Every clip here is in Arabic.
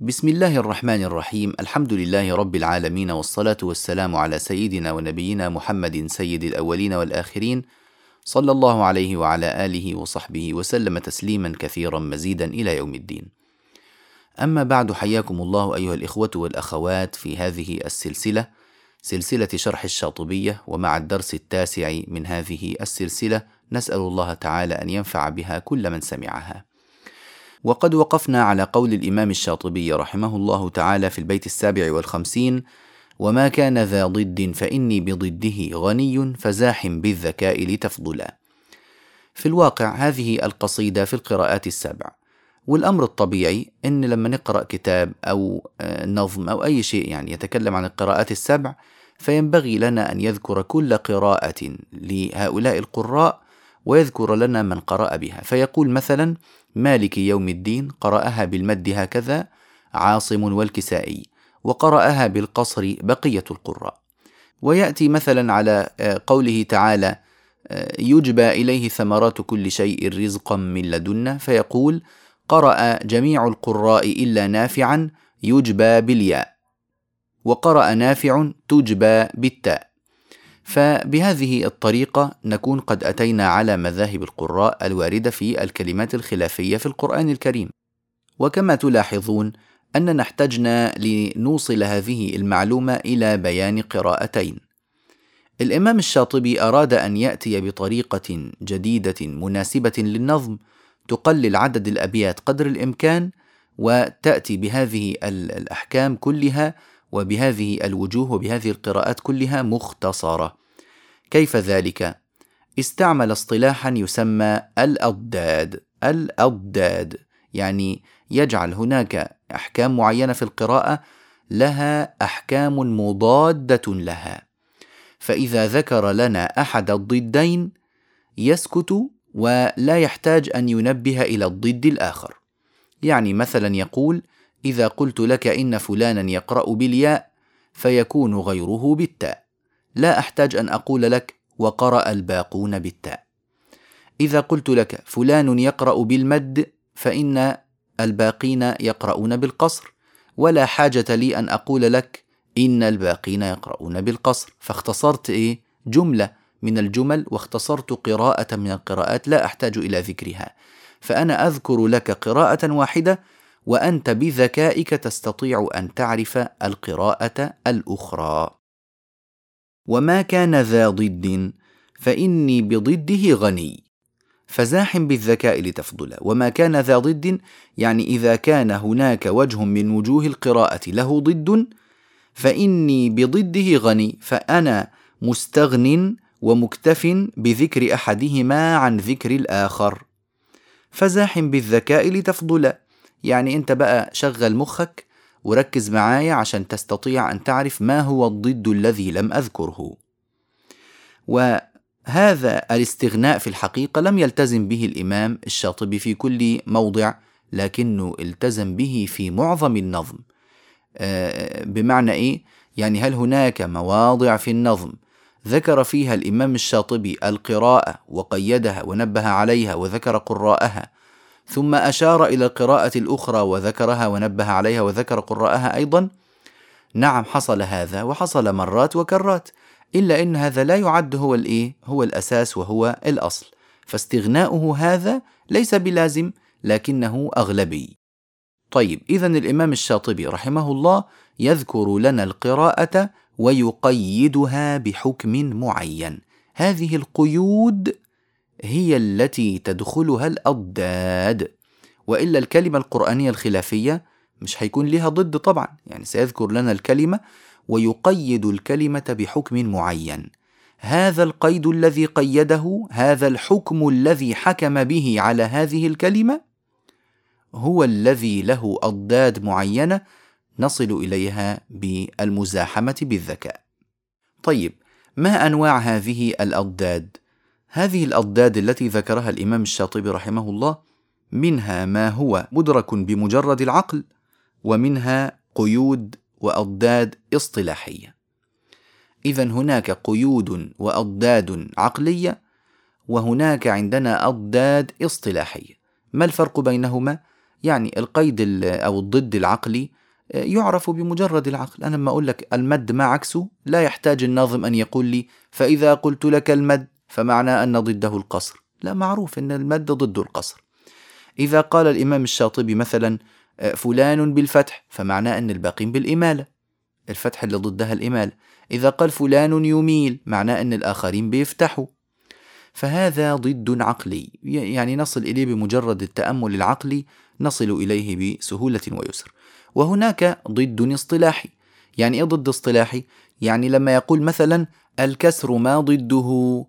بسم الله الرحمن الرحيم الحمد لله رب العالمين والصلاة والسلام على سيدنا ونبينا محمد سيد الأولين والآخرين صلى الله عليه وعلى آله وصحبه وسلم تسليما كثيرا مزيدا إلى يوم الدين. أما بعد حياكم الله أيها الإخوة والأخوات في هذه السلسلة سلسلة شرح الشاطبية ومع الدرس التاسع من هذه السلسلة نسأل الله تعالى أن ينفع بها كل من سمعها. وقد وقفنا على قول الإمام الشاطبي رحمه الله تعالى في البيت السابع والخمسين وما كان ذا ضد فإني بضده غني فزاح بالذكاء لتفضلا. في الواقع هذه القصيدة في القراءات السبع والأمر الطبيعي أن لما نقرأ كتاب أو آه، نظم أو أي شيء يعني يتكلم عن القراءات السبع فينبغي لنا أن يذكر كل قراءة لهؤلاء القراء ويذكر لنا من قرأ بها. فيقول مثلا مالك يوم الدين قرأها بالمد هكذا عاصم والكسائي وقرأها بالقصر بقية القراء. ويأتي مثلا على آه، قوله تعالى آه، يجبى إليه ثمرات كل شيء رزقا من لدنا فيقول قرأ جميع القراء إلا نافعا يجبى بالياء. وقرأ نافع تجبى بالتاء. فبهذه الطريقة نكون قد أتينا على مذاهب القراء الواردة في الكلمات الخلافية في القرآن الكريم وكما تلاحظون أننا احتجنا لنوصل هذه المعلومة إلى بيان قراءتين. الإمام الشاطبي أراد أن يأتي بطريقة جديدة مناسبة للنظم تقلل عدد الأبيات قدر الإمكان وتأتي بهذه الأحكام كلها وبهذه الوجوه وبهذه القراءات كلها مختصرة. كيف ذلك؟ استعمل اصطلاحا يسمى الأضداد، الأضداد يعني يجعل هناك أحكام معينة في القراءة لها أحكام مضادة لها فإذا ذكر لنا أحد الضدين يسكت ولا يحتاج أن ينبه إلى الضد الآخر يعني مثلا يقول إذا قلت لك إن فلانا يقرأ بالياء فيكون غيره بالتاء. لا أحتاج أن أقول لك وقرأ الباقون بالتاء. إذا قلت لك فلان يقرأ بالمد فإن الباقين يقرؤون بالقصر ولا حاجة لي أن أقول لك إن الباقين يقرؤون بالقصر. فاختصرت إيه؟ جملة من الجمل واختصرت قراءة من القراءات لا أحتاج إلى ذكرها. فأنا أذكر لك قراءة واحدة وأنت بذكائك تستطيع أن تعرف القراءة الأخرى. وما كان ذا ضد فإني بضده غني. فزاحم بالذكاء لتفضل. وما كان ذا ضد يعني إذا كان هناك وجه من وجوه القراءة له ضد فإني بضده غني. فأنا مستغن ومكتف بذكر أحدهما عن ذكر الآخر. فزاحم بالذكاء لتفضل. يعني أنت بقى شغل مخك وركز معايا عشان تستطيع أن تعرف ما هو الضد الذي لم أذكره و هذا الاستغناء في الحقيقة لم يلتزم به الإمام الشاطبي في كل موضع لكنه التزم به في معظم النظم آه، بمعنى إيه؟ يعني هل هناك مواضع في النظم ذكر فيها الإمام الشاطبي القراءة وقيدها ونبه عليها وذكر قراءها ثم أشار إلى القراءة الأخرى وذكرها ونبه عليها وذكر قراءها أيضا. نعم حصل هذا وحصل مرات وكرات إلا أن هذا لا يعد هو الإيه؟ هو الأساس وهو الأصل. فاستغناؤه هذا ليس بلازم لكنه أغلبي. طيب إذا الإمام الشاطبي رحمه الله يذكر لنا القراءة ويقيدها بحكم معين. هذه القيود هي التي تدخلها الأضداد. وإلا الكلمة القرآنية الخلافية مش هيكون لها ضد طبعا. يعني سيذكر لنا الكلمة ويقيد الكلمة بحكم معين. هذا القيد الذي قيده هذا الحكم الذي حكم به على هذه الكلمة هو الذي له أضداد معينة نصل إليها بالمزاحمة بالذكاء. طيب ما أنواع هذه الأضداد؟ هذه الأضداد التي ذكرها الإمام الشاطبي رحمه الله منها ما هو مدرك بمجرد العقل ومنها قيود وأضداد اصطلاحية. اذا هناك قيود وأضداد عقلية وهناك عندنا أضداد اصطلاحية. ما الفرق بينهما؟ يعني القيد أو الضد العقلي آه، يعرف بمجرد العقل. أنا لما أقول لك المد ما عكسه لا يحتاج الناظم أن يقول لي فإذا قلت لك المد فمعنى أن ضده القصر. لا معروف أن المد ضد القصر. إذا قال الإمام الشاطبي مثلا آه، فلان بالفتح فمعناه أن الباقين بالإمالة. الفتح اللي ضدها الإمالة. إذا قال فلان يميل معناه أن الآخرين بيفتحوا. فهذا ضد عقلي. يعني نصل إليه بمجرد التأمل العقلي نصل إليه بسهولة ويسر. وهناك ضد اصطلاحي. يعني إيه ضد اصطلاحي؟ يعني لما يقول مثلا الكسر ما ضده.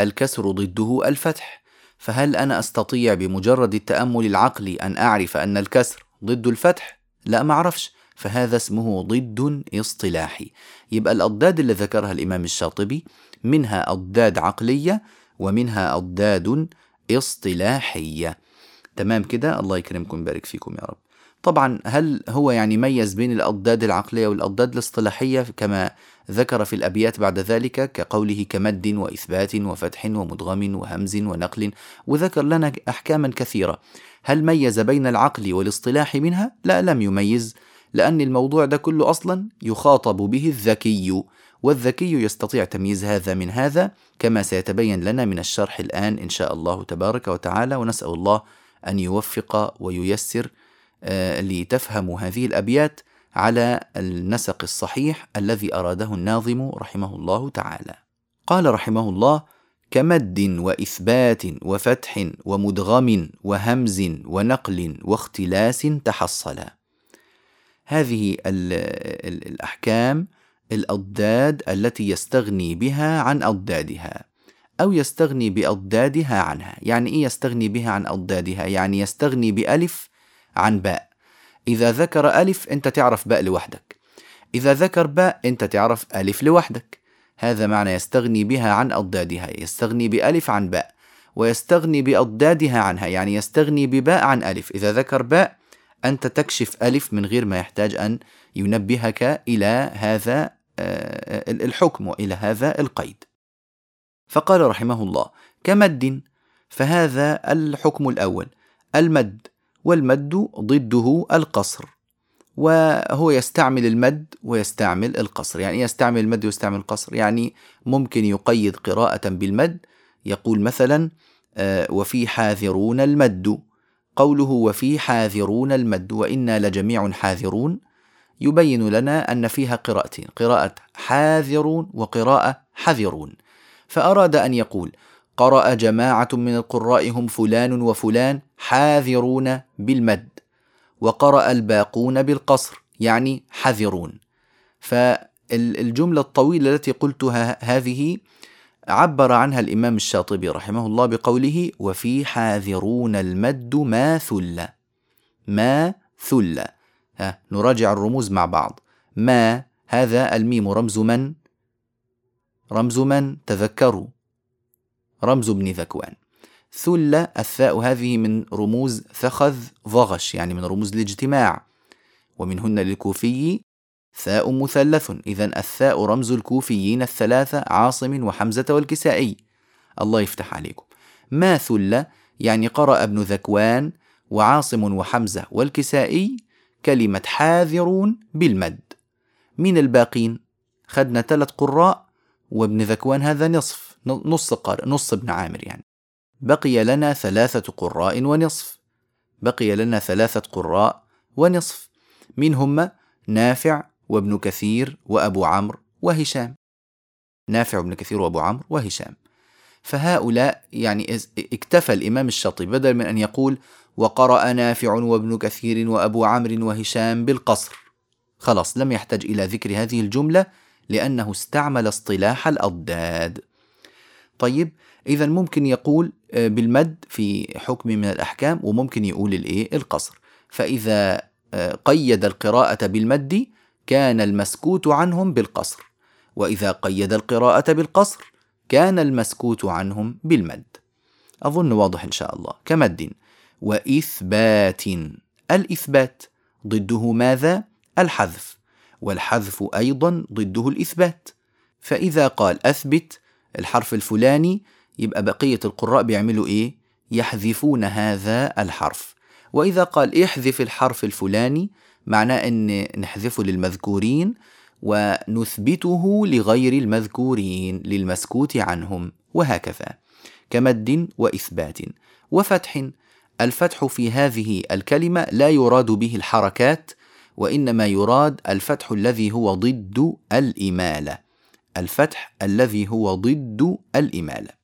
الكسر ضده الفتح. فهل أنا أستطيع بمجرد التأمل العقلي أن أعرف أن الكسر ضد الفتح؟ لا ما أعرفش. فهذا اسمه ضد اصطلاحي. يبقى الأضداد اللي ذكرها الإمام الشاطبي منها أضداد عقلية ومنها أضداد اصطلاحية. تمام كده؟ الله يكرمكم ويبارك فيكم يا رب. طبعا هل هو يعني ميز بين الأضداد العقلية والأضداد الاصطلاحية كما ذكر في الأبيات بعد ذلك كقوله كمد وإثبات وفتح ومدغم وهمز ونقل وذكر لنا أحكاما كثيرة هل ميز بين العقل والاصطلاح منها؟ لا لم يميز لأن الموضوع ده كله أصلا يخاطب به الذكي والذكي يستطيع تمييز هذا من هذا كما سيتبين لنا من الشرح الآن إن شاء الله تبارك وتعالى ونسأل الله أن يوفق وييسر آه، لتفهموا هذه الأبيات على النسق الصحيح الذي أراده الناظم رحمه الله تعالى. قال رحمه الله: كمد وإثبات وفتح ومدغم وهمز ونقل واختلاس تحصلا. هذه الأحكام الأضداد التي يستغني بها عن أضدادها أو يستغني بأضدادها عنها يعني إيه يستغني بها عن أضدادها يعني يستغني بألف عن باء إذا ذكر ألف أنت تعرف باء لوحدك. إذا ذكر باء أنت تعرف ألف لوحدك. هذا معنى يستغني بها عن أضدادها يستغني بألف عن باء ويستغني بأضدادها عنها يعني يستغني بباء عن ألف. إذا ذكر باء أنت تكشف ألف من غير ما يحتاج أن ينبهك إلى هذا آه، الحكم وإلى هذا القيد. فقال رحمه الله كمد فهذا الحكم الأول. المد والمد ضده القصر وهو يستعمل المد ويستعمل القصر. يعني يستعمل المد ويستعمل القصر يعني ممكن يقيد قراءة بالمد. يقول مثلا آه، وفي حاذرون المد. قوله وفي حاذرون المد وإنا لجميع حاذرون يبين لنا أن فيها قراءتين قراءة حاذرون وقراءة حذرون. فأراد أن يقول قرأ جماعة من القراء هم فلان وفلان حاذرون بالمد وقرأ الباقون بالقصر يعني حذرون. فالجملة الطويلة التي قلتها هذه عبر عنها الإمام الشاطبي رحمه الله بقوله وفي حاذرون المد ما ثل ما ثل. ها نراجع الرموز مع بعض. ما هذا الميم رمز من؟ رمز من؟ تذكروا. رمز ابن ذكوان. ثل الثاء هذه من رموز ثخذ ضغش يعني من رموز الاجتماع. ومنهن للكوفي ثاء مثلث. إذا الثاء رمز الكوفيين الثلاثة عاصم وحمزة والكسائي. الله يفتح عليكم. ما ثل؟ يعني قرأ ابن ذكوان وعاصم وحمزة والكسائي كلمة حاذرون بالمد. من الباقين؟ خدنا ثلاث قراء وابن ذكوان هذا نصف نص قارئ نص ابن عامر يعني. بقي لنا ثلاثة قراء ونصف. بقي لنا ثلاثة قراء ونصف. من هم نافع وابن كثير وأبو عمرو وهشام. نافع وابن كثير وأبو عمرو وهشام. فهؤلاء يعني اكتفى الإمام الشاطبي بدل من أن يقول وقرأ نافع وابن كثير وأبو عمرو وهشام بالقصر. خلاص لم يحتاج إلى ذكر هذه الجملة لأنه استعمل اصطلاح الأضداد. طيب إذا ممكن يقول آه، بالمد في حكم من الأحكام وممكن يقول الإيه؟ القصر. فإذا آه، قيد القراءة بالمد كان المسكوت عنهم بالقصر. وإذا قيد القراءة بالقصر كان المسكوت عنهم بالمد. أظن واضح إن شاء الله. كمد. وإثبات. الإثبات ضده ماذا؟ الحذف. والحذف أيضا ضده الإثبات. فإذا قال أثبت الحرف الفلاني يبقى بقية القراء بيعملوا إيه؟ يحذفون هذا الحرف. وإذا قال احذف الحرف الفلاني معناه أن نحذفه للمذكورين ونثبته لغير المذكورين للمسكوت عنهم وهكذا. كمد وإثبات. وفتح. الفتح في هذه الكلمة لا يراد به الحركات وإنما يراد الفتح الذي هو ضد الإمالة. الفتح الذي هو ضد الإمالة.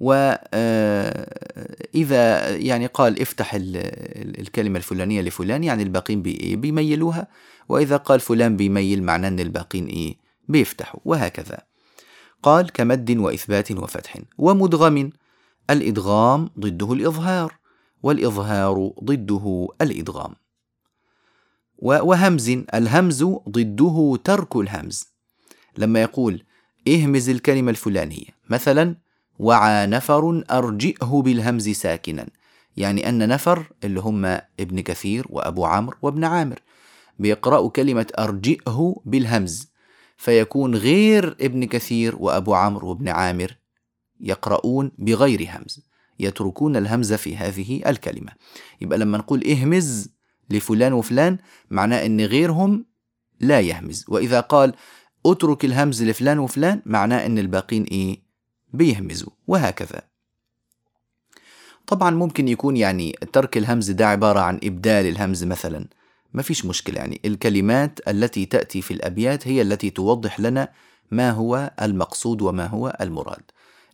وإذا آه، يعني قال افتح الكلمة الفلانية لفلان يعني الباقين بيميلوها وإذا قال فلان بيميل معناه أن الباقين إيه بيفتحوا وهكذا. قال كمد وإثبات وفتح ومدغم الإدغام ضده الإظهار والإظهار ضده الإدغام. وهمز الهمز ضده ترك الهمز. لما يقول اهمز الكلمة الفلانية مثلا وعى نفر أرجئه بالهمز ساكنا. يعني أن نفر اللي هم ابن كثير وأبو عمرو وابن عامر. بيقرأوا كلمة أرجئه بالهمز. فيكون غير ابن كثير وأبو عمرو وابن عامر يقرؤون بغير همز. يتركون الهمز في هذه الكلمة. يبقى لما نقول اهمز لفلان وفلان معناه إن غيرهم لا يهمز. وإذا قال اترك الهمز لفلان وفلان معناه إن الباقين إيه؟ بيهمزوا وهكذا. طبعا ممكن يكون يعني ترك الهمز ده عبارة عن إبدال الهمز مثلا. ما فيش مشكلة يعني. الكلمات التي تأتي في الأبيات هي التي توضح لنا ما هو المقصود وما هو المراد.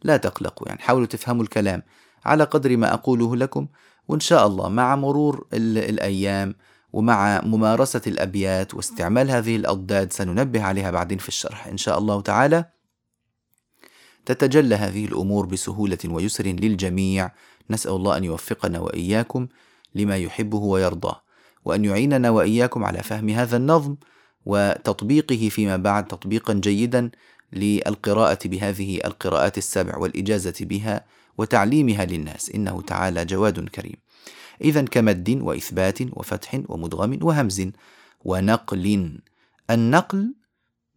لا تقلقوا يعني حاولوا تفهموا الكلام. على قدر ما أقوله لكم وإن شاء الله مع مرور الأيام ومع ممارسة الأبيات واستعمال هذه الأضداد سننبه عليها بعدين في الشرح. إن شاء الله تعالى تتجلى هذه الأمور بسهولة ويسر للجميع. نسأل الله أن يوفقنا وإياكم لما يحبه ويرضاه وأن يعيننا وإياكم على فهم هذا النظم وتطبيقه فيما بعد تطبيقا جيدا للقراءة بهذه القراءات السبع والإجازة بها وتعليمها للناس. إنه تعالى جواد كريم. إذا كمد وإثبات وفتح ومدغم وهمز ونقل. النقل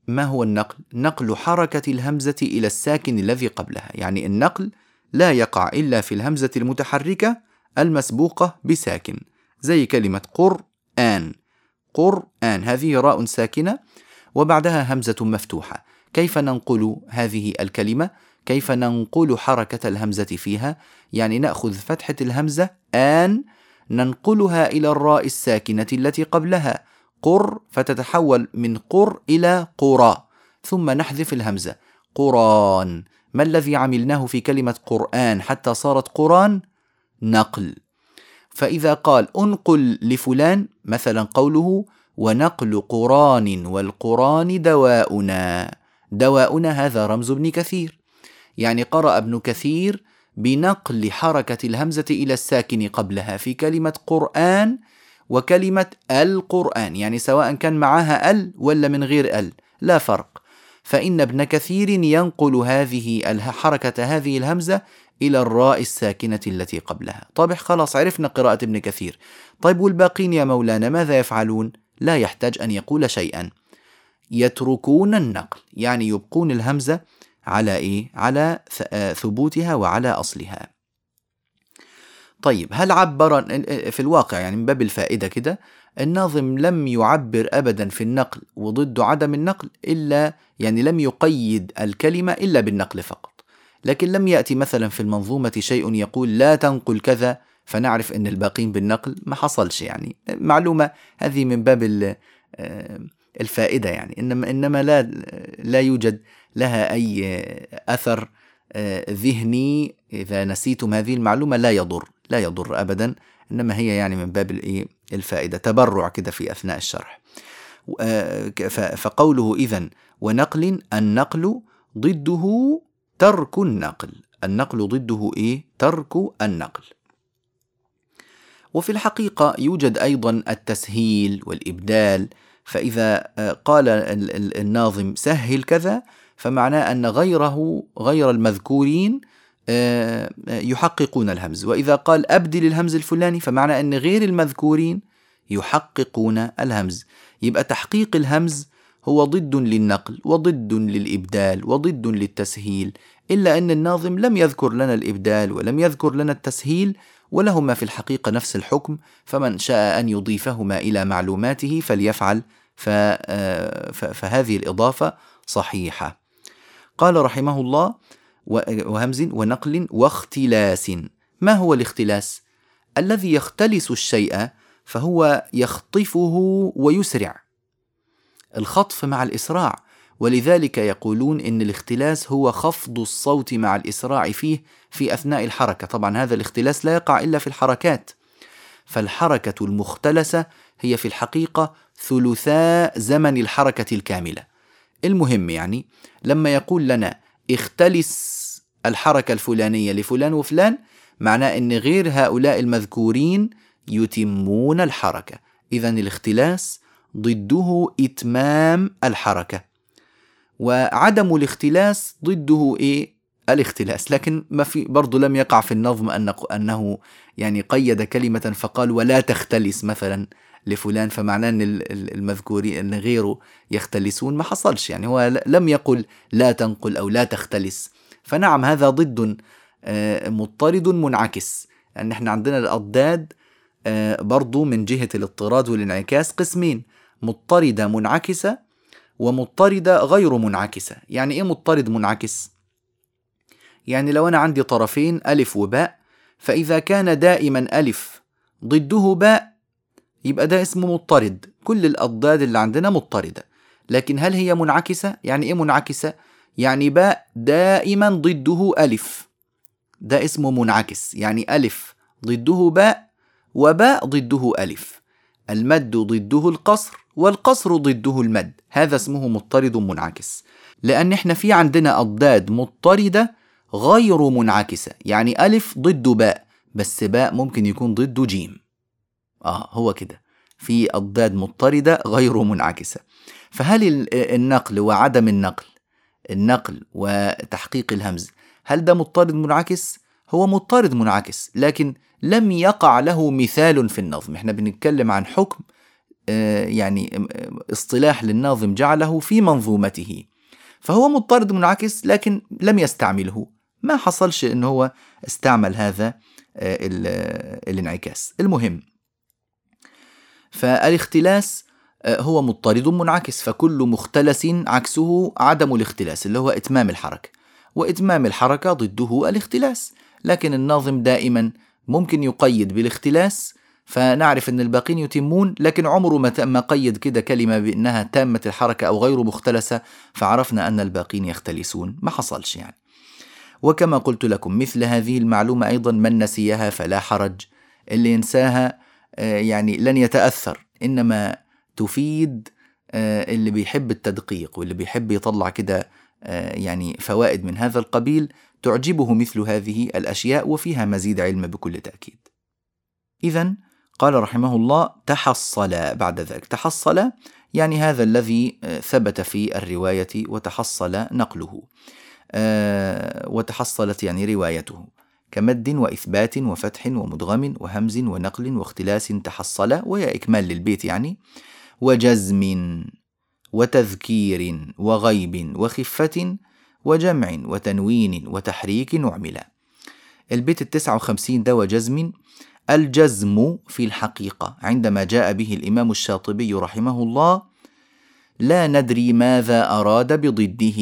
ما هو النقل؟ نقل حركة الهمزة إلى الساكن الذي قبلها، يعني النقل لا يقع إلا في الهمزة المتحركة المسبوقة بساكن، زي كلمة قرآن، قرآن هذه راء ساكنة وبعدها همزة مفتوحة، كيف ننقل هذه الكلمة؟ كيف ننقل حركة الهمزة فيها؟ يعني نأخذ فتحة الهمزة آن ننقلها إلى الراء الساكنة التي قبلها قر فتتحول من قر إلى قرى ثم نحذف الهمزة. قران. ما الذي عملناه في كلمة قرآن حتى صارت قران؟ نقل. فإذا قال أنقل لفلان مثلا قوله ونقل قران والقران دواؤنا. دواؤنا هذا رمز ابن كثير. يعني قرأ ابن كثير بنقل حركة الهمزة إلى الساكن قبلها في كلمة قرآن وكلمة القرآن يعني سواء كان معها ال ولا من غير ال لا فرق. فإن ابن كثير ينقل هذه حركة هذه الهمزة إلى الراء الساكنة التي قبلها. طيب خلاص عرفنا قراءة ابن كثير. طيب والباقين يا مولانا ماذا يفعلون؟ لا يحتاج أن يقول شيئا. يتركون النقل يعني يبقون الهمزة على إيه؟ على آه، ثبوتها وعلى أصلها. طيب هل عبر في الواقع يعني من باب الفائدة كده الناظم لم يعبر أبدا في النقل وضد عدم النقل إلا يعني لم يقيد الكلمة إلا بالنقل فقط. لكن لم يأتي مثلا في المنظومة شيء يقول لا تنقل كذا فنعرف أن الباقين بالنقل ما حصلش يعني. معلومة هذه من باب آه، الفائدة يعني. إنما إنما لا لا يوجد لها أي أثر آه، ذهني. إذا نسيتم هذه المعلومة لا يضر. لا يضر أبدا إنما هي يعني من باب الفائدة تبرع كده في أثناء الشرح. آه، فقوله إذا ونقل النقل ضده ترك النقل. النقل ضده إيه؟ ترك النقل. وفي الحقيقة يوجد أيضا التسهيل والإبدال. فإذا آه، قال الناظم سهل كذا فمعناه أن غيره غير المذكورين يحققون الهمز. وإذا قال أبدل الهمز الفلاني فمعنى أن غير المذكورين يحققون الهمز. يبقى تحقيق الهمز هو ضد للنقل وضد للإبدال وضد للتسهيل إلا أن الناظم لم يذكر لنا الإبدال ولم يذكر لنا التسهيل ولهما في الحقيقة نفس الحكم. فمن شاء أن يضيفهما إلى معلوماته فليفعل آه، فهذه الإضافة صحيحة. قال رحمه الله وهمز ونقل واختلاس. ما هو الاختلاس؟ الذي يختلس الشيء فهو يخطفه ويسرع. الخطف مع الإسراع ولذلك يقولون إن الاختلاس هو خفض الصوت مع الإسراع فيه في أثناء الحركة. طبعا هذا الاختلاس لا يقع إلا في الحركات. فالحركة المختلسة هي في الحقيقة ثلثاء زمن الحركة الكاملة. المهم يعني لما يقول لنا اختلس الحركة الفلانية لفلان وفلان معناه أن غير هؤلاء المذكورين يتمون الحركة. إذا الاختلاس ضده إتمام الحركة. وعدم الاختلاس ضده إيه؟ الاختلاس. لكن ما في برضو لم يقع في النظم أن أنه يعني قيد كلمة فقال ولا تختلس مثلا. لفلان فمعناه أن المذكورين أن غيره يختلسون. ما حصلش يعني هو لم يقل لا تنقل أو لا تختلس. فنعم هذا ضد آه، مضطرد منعكس. لأن إحنا عندنا الأضداد آه، برضو من جهة الاضطراد والانعكاس قسمين. مضطردة منعكسة ومضطردة غير منعكسة. يعني إيه مضطرد منعكس؟ يعني لو أنا عندي طرفين ألف وباء فإذا كان دائما ألف ضده باء يبقى ده اسمه مضطرد. كل الأضداد اللي عندنا مضطردة. لكن هل هي منعكسة؟ يعني إيه منعكسة؟ يعني باء دائما ضده ألف. ده اسمه منعكس. يعني ألف ضده باء وباء ضده ألف. المد ضده القصر والقصر ضده المد. هذا اسمه مضطرد منعكس. لأن إحنا في عندنا أضداد مضطردة غير منعكسة. يعني ألف ضد باء. بس باء ممكن يكون ضده جيم. آه هو كده. في أضداد مضطردة غير منعكسة. فهل النقل وعدم النقل النقل وتحقيق الهمز هل ده مضطرد منعكس؟ هو مضطرد منعكس لكن لم يقع له مثال في النظم. إحنا بنتكلم عن حكم آه، يعني اصطلاح للناظم جعله في منظومته. فهو مضطرد منعكس لكن لم يستعمله. ما حصلش إن هو استعمل هذا آه، الانعكاس. المهم فالاختلاس آه، هو مضطرد منعكس فكل مختلس عكسه عدم الاختلاس اللي هو إتمام الحركة. وإتمام الحركة ضده الاختلاس. لكن الناظم دائما ممكن يقيد بالاختلاس فنعرف أن الباقين يتمون لكن عمره ما قيد كده كلمة بأنها تامة الحركة أو غير مختلسة فعرفنا أن الباقين يختلسون. ما حصلش يعني. وكما قلت لكم مثل هذه المعلومة أيضا من نسيها فلا حرج. اللي ينساها يعني لن يتأثر إنما تفيد آه، اللي بيحب التدقيق واللي بيحب يطلع كده آه، يعني فوائد من هذا القبيل تعجبه مثل هذه الأشياء وفيها مزيد علم بكل تأكيد. إذا قال رحمه الله تحصل بعد ذلك، تحصل يعني هذا الذي آه، ثبت في الرواية وتحصل نقله. وتحصلت يعني روايته كمد وإثبات وفتح ومدغم وهمز ونقل واختلاس تحصل وهي إكمال للبيت يعني وجزم وتذكير وغيب وخفة وجمع وتنوين وتحريك نعملا البيت التسعة وخمسين ده وجزم الجزم في الحقيقة. عندما جاء به الإمام الشاطبي رحمه الله لا ندري ماذا أراد بضده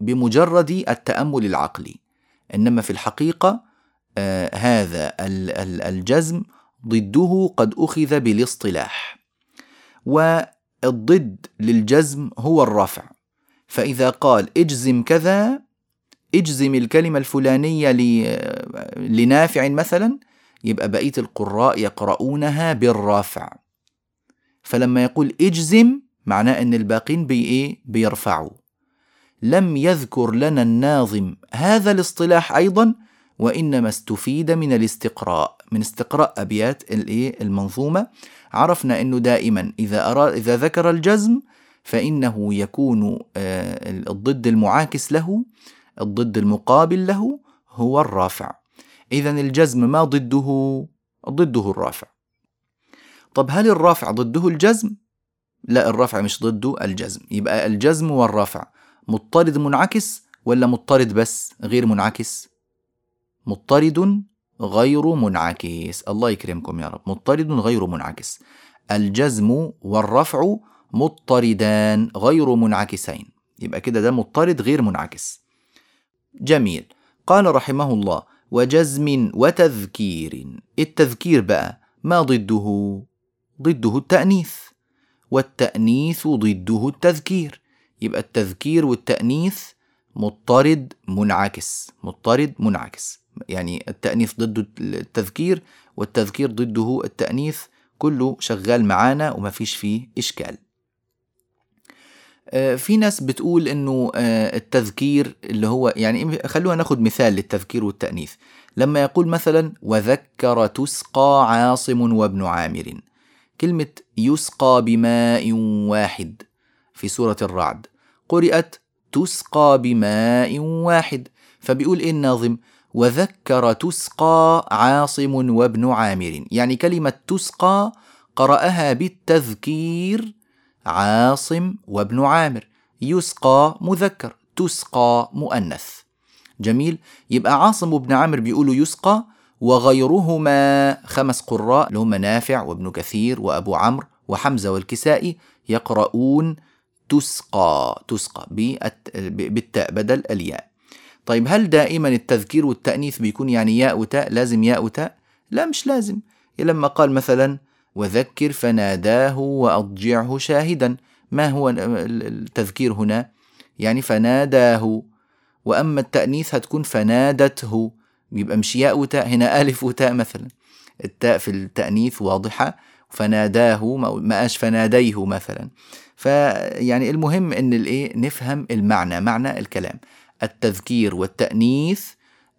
بمجرد التأمل العقلي. إنما في الحقيقة آه هذا الجزم ضده قد أخذ بالاصطلاح. والضد للجزم هو الرفع. فإذا قال اجزم كذا اجزم الكلمة الفلانية لنافع مثلا يبقى بقية القراء يقرؤونها بالرفع. فلما يقول اجزم معناه إن الباقين بي إيه؟ بيرفعوا. لم يذكر لنا الناظم هذا الاصطلاح أيضا وإنما استفيد من الاستقراء من استقراء أبيات الإيه؟ المنظومة. عرفنا إنه دائما إذا أراد إذا ذكر الجزم فإنه يكون آه، الضد المعاكس له الضد المقابل له هو الرافع. اذا الجزم ما ضده؟ ضده الرافع. طب هل الرافع ضده الجزم؟ لا الرفع مش ضده الجزم. يبقى الجزم والرفع مضطرد منعكس ولا مضطرد بس غير منعكس؟ مضطرد غير منعكس. الله يكرمكم يا رب. مضطرد غير منعكس. الجزم والرفع مضطردان غير منعكسين. يبقى كده ده مضطرد غير منعكس. جميل. قال رحمه الله وجزم وتذكير. التذكير بقى ما ضده؟ ضده التأنيث. والتأنيث ضده التذكير. يبقى التذكير والتأنيث مضطرد منعكس. مضطرد منعكس. يعني التأنيث ضد التذكير والتذكير ضده التأنيث كله شغال معانا وما فيش فيه إشكال. آه، في ناس بتقول إنه آه، التذكير اللي هو يعني خلونا ناخد مثال للتذكير والتأنيث. لما يقول مثلا وذكر تسقى عاصم وابن عامر. كلمة يسقى بماء واحد في سورة الرعد. قرأت تسقى بماء واحد. فبيقول إيه الناظم؟ وذكر تسقى عاصم وابن عامر. يعني كلمة تسقى قرأها بالتذكير عاصم وابن عامر. يسقى مذكر تسقى مؤنث. جميل. يبقى عاصم وابن عامر بيقولوا يسقى وغيرهما خمس قراء اللي نافع وابن كثير وأبو عمرو وحمزة والكسائي يقرؤون تسقى تسقى بالتاء بدل الياء. طيب هل دائما التذكير والتأنيث بيكون يعني ياء وتاء؟ لازم ياء وتاء؟ لا مش لازم. لما قال مثلا وذكر فناداه وأضجعه شاهدا. ما هو التذكير هنا؟ يعني فناداه. وأما التأنيث هتكون فنادته. يبقى مش ياء وتاء هنا ألف وتاء مثلا. التاء في التأنيث واضحة. فناداه ما قاش فناديه مثلا. فيعني المهم إن الإيه؟ نفهم المعنى معنى الكلام. التذكير والتأنيث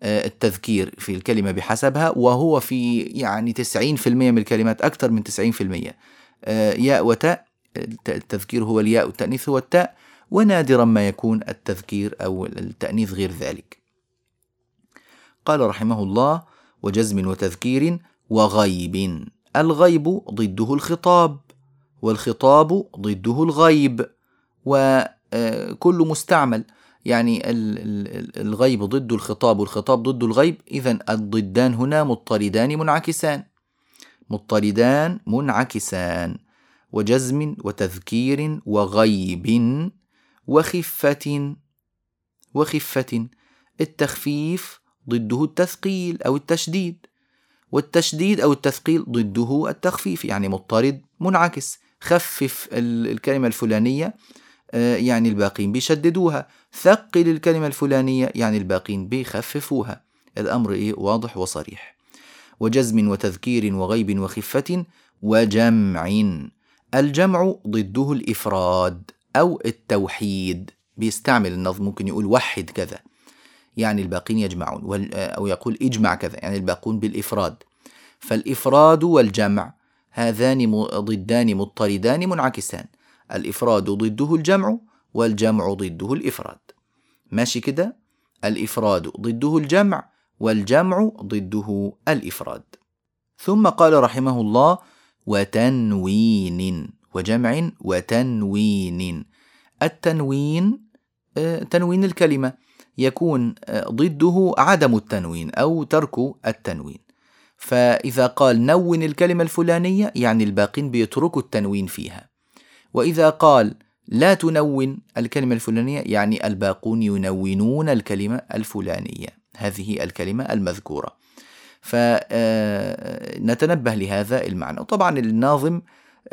آه، التذكير في الكلمة بحسبها وهو في يعني 90% من الكلمات أكثر من 90% آه، ياء وتاء التذكير هو الياء والتأنيث هو التاء ونادرا ما يكون التذكير أو التأنيث غير ذلك. قال رحمه الله وجزم وتذكير وغيب. الغيب ضده الخطاب والخطاب ضده الغيب وكل آه، مستعمل. يعني الغيب ضد الخطاب والخطاب ضد الغيب إذا الضدان هنا مضطردان منعكسان. مضطردان منعكسان وجزم وتذكير وغيب وخفة وخفة. التخفيف ضده التثقيل أو التشديد والتشديد أو التثقيل ضده التخفيف يعني مضطرد منعكس. خفف الكلمة الفلانية يعني الباقين بيشددوها. ثقل الكلمة الفلانية يعني الباقين بيخففوها. الأمر إيه؟ واضح وصريح. وجزم وتذكير وغيب وخفة وجمع. الجمع ضده الإفراد أو التوحيد. بيستعمل النظم ممكن يقول وحد كذا. يعني الباقين يجمعون أو يقول إجمع كذا يعني الباقون بالإفراد. فالإفراد والجمع هذان ضدان مضطردان منعكسان. الإفراد ضده الجمع والجمع ضده الإفراد. ماشي كده؟ الإفراد ضده الجمع والجمع ضده الإفراد. ثم قال رحمه الله وتنوين وجمع وتنوين التنوين آه، تنوين الكلمة. يكون آه، ضده عدم التنوين أو ترك التنوين. فإذا قال نون الكلمة الفلانية يعني الباقين بيتركوا التنوين فيها. وإذا قال لا تنون الكلمة الفلانية يعني الباقون ينونون الكلمة الفلانية. هذه الكلمة المذكورة. فنتنبه آه، لهذا المعنى. طبعا الناظم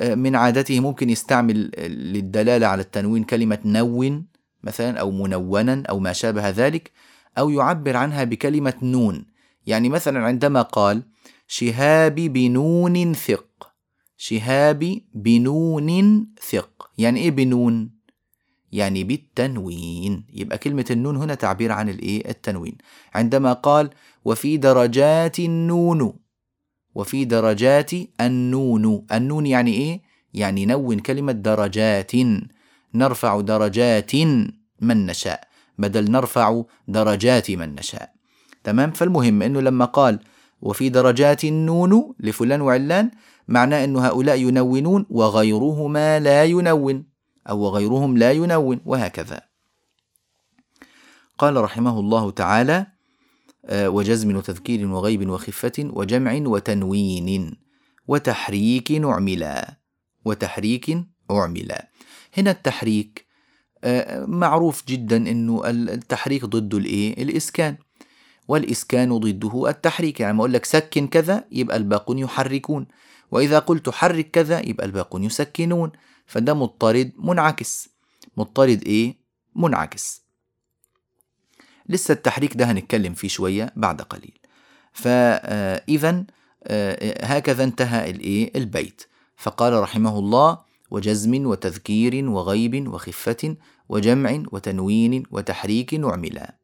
آه، من عادته ممكن يستعمل للدلالة على التنوين كلمة نون مثلا أو منونا أو ما شابه ذلك أو يعبر عنها بكلمة نون. يعني مثلا عندما قال شهاب بنون ثق. شهاب بنون ثق. يعني إيه بنون؟ يعني بالتنوين. يبقى كلمة النون هنا تعبير عن الإيه؟ التنوين. عندما قال وفي درجات النون. وفي درجات النون. النون يعني إيه؟ يعني نون كلمة درجات. نرفع درجات من نشاء. بدل نرفع درجات من نشاء. تمام؟ فالمهم إنه لما قال وفي درجات النون لفلان وعلان معناه أن هؤلاء ينونون وغيرهما لا ينون أو غيرهم لا ينون وهكذا. قال رحمه الله تعالى آه، وجزم وتذكير وغيب وخفة وجمع وتنوين وتحريك أعملا وتحريك أعملا. هنا التحريك آه، معروف جدا إنه التحريك ضد الإيه؟ الإسكان. والإسكان ضده التحريك يعني ما أقول لك سكن كذا يبقى الباقون يحركون. وإذا قلت حرك كذا يبقى الباقون يسكنون. فده مضطرد منعكس. مضطرد إيه؟ منعكس. لسه التحريك ده هنتكلم فيه شوية بعد قليل. فاذا آه، هكذا انتهى الإيه؟ البيت. فقال رحمه الله وجزم وتذكير وغيب وخفة وجمع وتنوين وتحريك وعملا.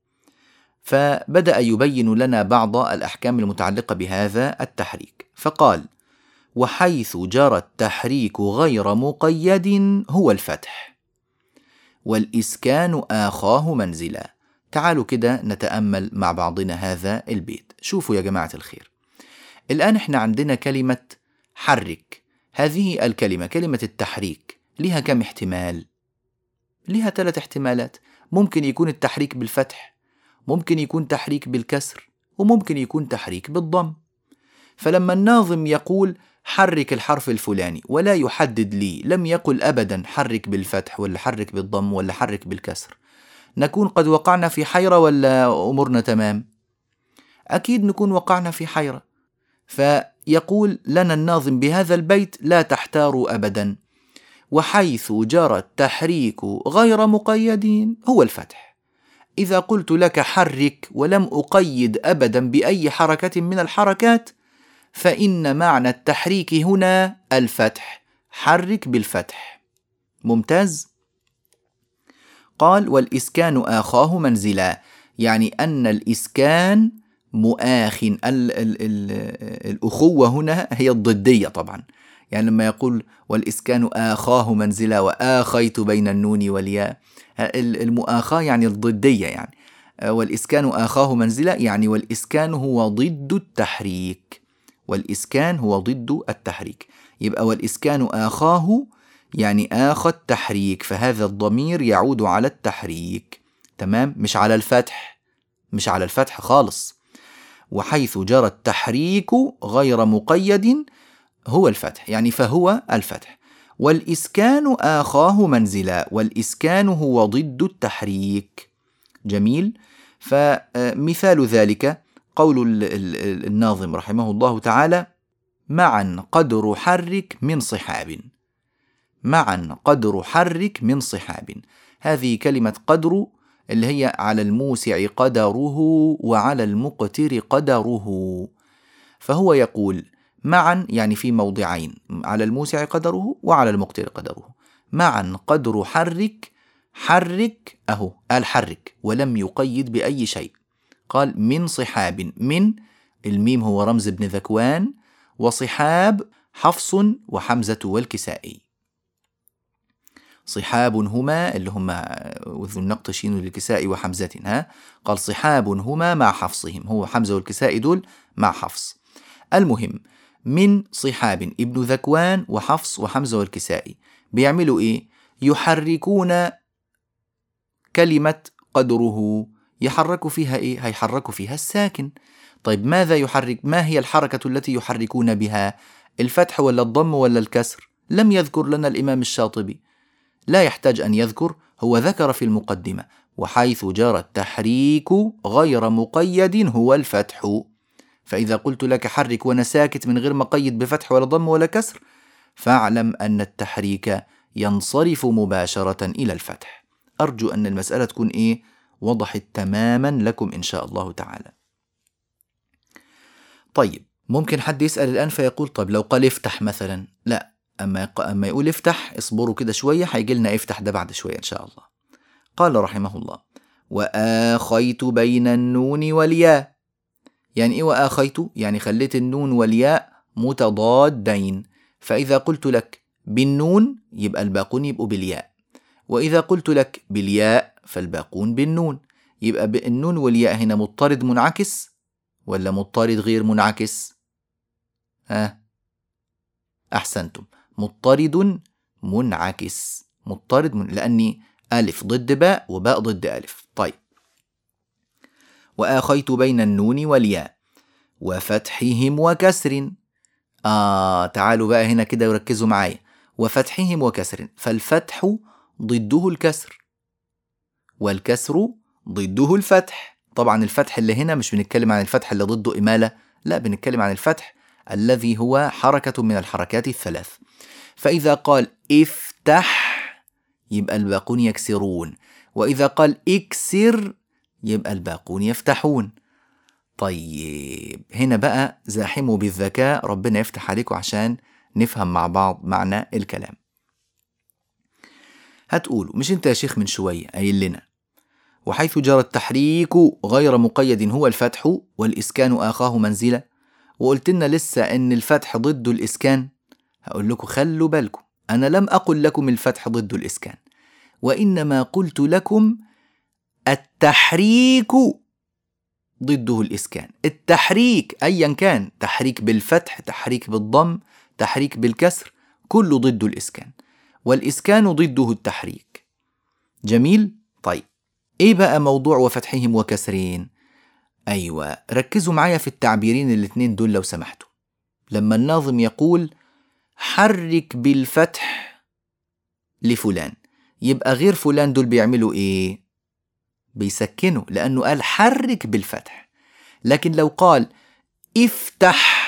فبدأ يبين لنا بعض الأحكام المتعلقة بهذا التحريك. فقال وحيث جرى التحريك غير مقيد هو الفتح. والإسكان آخاه منزلا. تعالوا كده نتأمل مع بعضنا هذا البيت. شوفوا يا جماعة الخير. الآن إحنا عندنا كلمة حرك. هذه الكلمة كلمة التحريك لها كم احتمال؟ لها ثلاث احتمالات. ممكن يكون التحريك بالفتح ممكن يكون تحريك بالكسر وممكن يكون تحريك بالضم. فلما الناظم يقول حرك الحرف الفلاني ولا يحدد لي لم يقل ابدا حرك بالفتح ولا حرك بالضم ولا حرك بالكسر. نكون قد وقعنا في حيرة ولا أمورنا تمام؟ أكيد نكون وقعنا في حيرة. فيقول لنا الناظم بهذا البيت لا تحتاروا ابدا. وحيث جرى التحريك غير مقيد هو الفتح. إذا قلت لك حرك ولم أقيد ابدا بأي حركة من الحركات فإن معنى التحريك هنا الفتح. حرك بالفتح. ممتاز؟ قال والإسكان آخاه منزلا يعني أن الإسكان مؤاخ ال ال ال الأخوة هنا هي الضدية طبعا. يعني لما يقول والإسكان آخاه منزلا وآخيت بين النون والياء المؤاخاة يعني الضدية يعني. والإسكان آخاه منزلا يعني والإسكان هو ضد التحريك. والإسكان هو ضد التحريك. يبقى والإسكان آخاه يعني آخى التحريك فهذا الضمير يعود على التحريك. تمام؟ مش على الفتح. مش على الفتح خالص. وحيث جرى التحريك غير مقيد هو الفتح يعني فهو الفتح. والإسكان آخاه منزلا والإسكان هو ضد التحريك. جميل؟ فمثال ذلك قول الناظم رحمه الله تعالى معا قدر حرك من صحاب. معا قدر حرك من صحاب. هذه كلمة قدر اللي هي على الموسع قدره وعلى المقتر قدره. فهو يقول معا يعني في موضعين على الموسع قدره وعلى المقتر قدره. معا قدر حرك حرك أهو قال حرك ولم يقيد بأي شيء. قال من صحاب من الميم هو رمز ابن ذكوان وصحاب حفص وحمزة والكسائي. صحاب هما اللي هم وذو النقط شين للكساء وحمزة ها؟ قال صحاب هما مع حفصهم هو حمزة والكساء دول مع حفص. المهم من صحاب ابن ذكوان وحفص وحمزة والكسائي. بيعملوا إيه؟ يحركون كلمة قدره يحركوا فيها إيه؟ هيحركوا فيها الساكن. طيب ماذا يحرك؟ ما هي الحركة التي يحركون بها؟ الفتح ولا الضم ولا الكسر؟ لم يذكر لنا الإمام الشاطبي. لا يحتاج أن يذكر هو ذكر في المقدمة. وحيث جرى التحريك غير مقيد هو الفتح. فإذا قلت لك حرك وأنا ساكت من غير مقيد بفتح ولا ضم ولا كسر فاعلم أن التحريك ينصرف مباشرة إلى الفتح. أرجو أن المسألة تكون إيه؟ وضحت تماما لكم إن شاء الله تعالى. طيب ممكن حد يسأل الآن فيقول طيب لو قال افتح مثلا؟ لا أما أما يقول افتح اصبروا كده شوية هيجي لنا افتح ده بعد شوية إن شاء الله. قال رحمه الله وآخيت بين النون والياء. يعني إيه وآخيت؟ يعني خليت النون والياء متضادين. فإذا قلت لك بالنون يبقى الباقون يبقوا بالياء. وإذا قلت لك بالياء فالباقون بالنون. يبقى النون والياء هنا مضطرد منعكس ولا مضطرد غير منعكس؟ ها؟ أحسنتم. مضطرد منعكس. مضطرد من لأني ألف ضد باء وباء ضد ألف. طيب. وآخيت بين النون والياء. وفتحهم وكسر. آه تعالوا بقى هنا كده وركزوا معايا. وفتحهم وكسر. فالفتح ضده الكسر. والكسر ضده الفتح. طبعا الفتح اللي هنا مش بنتكلم عن الفتح اللي ضده إمالة لا بنتكلم عن الفتح الذي هو حركة من الحركات الثلاث. فإذا قال افتح يبقى الباقون يكسرون. وإذا قال اكسر يبقى الباقون يفتحون. طيب هنا بقى زاحموا بالذكاء. ربنا يفتح عليكم عشان نفهم مع بعض معنى الكلام. هتقولوا مش انت يا شيخ من شوية قايل لنا وحيث جرى التحريك غير مقيد هو الفتح والإسكان آخاه منزلة وقلت لنا لسه إن الفتح ضد الإسكان. هقول لكم خلوا بالكم أنا لم أقل لكم الفتح ضد الإسكان. وإنما قلت لكم التحريك ضده الإسكان. التحريك أيا كان تحريك بالفتح تحريك بالضم تحريك بالكسر كله ضد الإسكان. والإسكان ضده التحريك. جميل؟ طيب. إيه بقى موضوع وفتحهم وكسرين؟ أيوة ركزوا معايا في التعبيرين الاتنين دول لو سمحتوا. لما الناظم يقول حرك بالفتح لفلان. يبقى غير فلان دول بيعملوا إيه؟ بيسكنوا لأنه قال حرك بالفتح. لكن لو قال افتح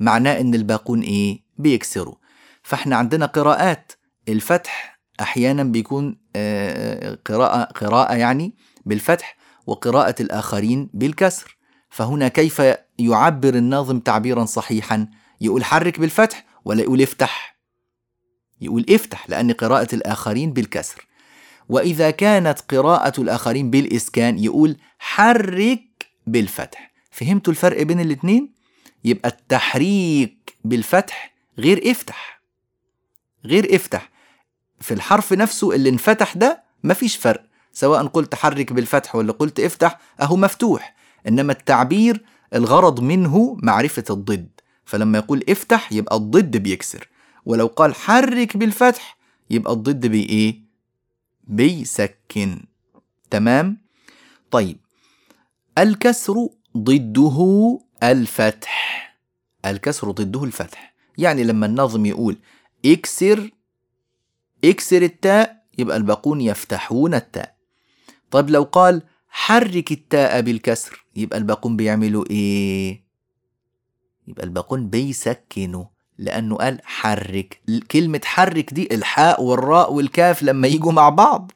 معناه إن الباقون إيه؟ بيكسروا. فإحنا عندنا قراءات الفتح أحيانا بيكون آه، قراءة قراءة يعني بالفتح وقراءة الآخرين بالكسر. فهنا كيف يعبر الناظم تعبيرا صحيحا؟ يقول حرك بالفتح ولا يقول افتح؟ يقول افتح لأن قراءة الآخرين بالكسر. وإذا كانت قراءة الآخرين بالإسكان يقول حرك بالفتح. فهمتوا الفرق بين الاتنين؟ يبقى التحريك بالفتح غير افتح. غير افتح. في الحرف نفسه اللي انفتح ده مفيش فرق سواء قلت حرك بالفتح ولا قلت افتح أهو مفتوح. إنما التعبير الغرض منه معرفة الضد. فلما يقول افتح يبقى الضد بيكسر. ولو قال حرك بالفتح يبقى الضد بي إيه؟ بيسكن. تمام؟ طيب. الكسر ضده الفتح. الكسر ضده الفتح. يعني لما الناظم يقول اكسر اكسر التاء يبقى الباقون يفتحون التاء. طيب لو قال حرك التاء بالكسر يبقى الباقون بيعملوا إيه؟ يبقى الباقون بيسكنوا لأنه قال حرك. كلمة حرك دي الحاء والراء والكاف لما يجوا مع بعض.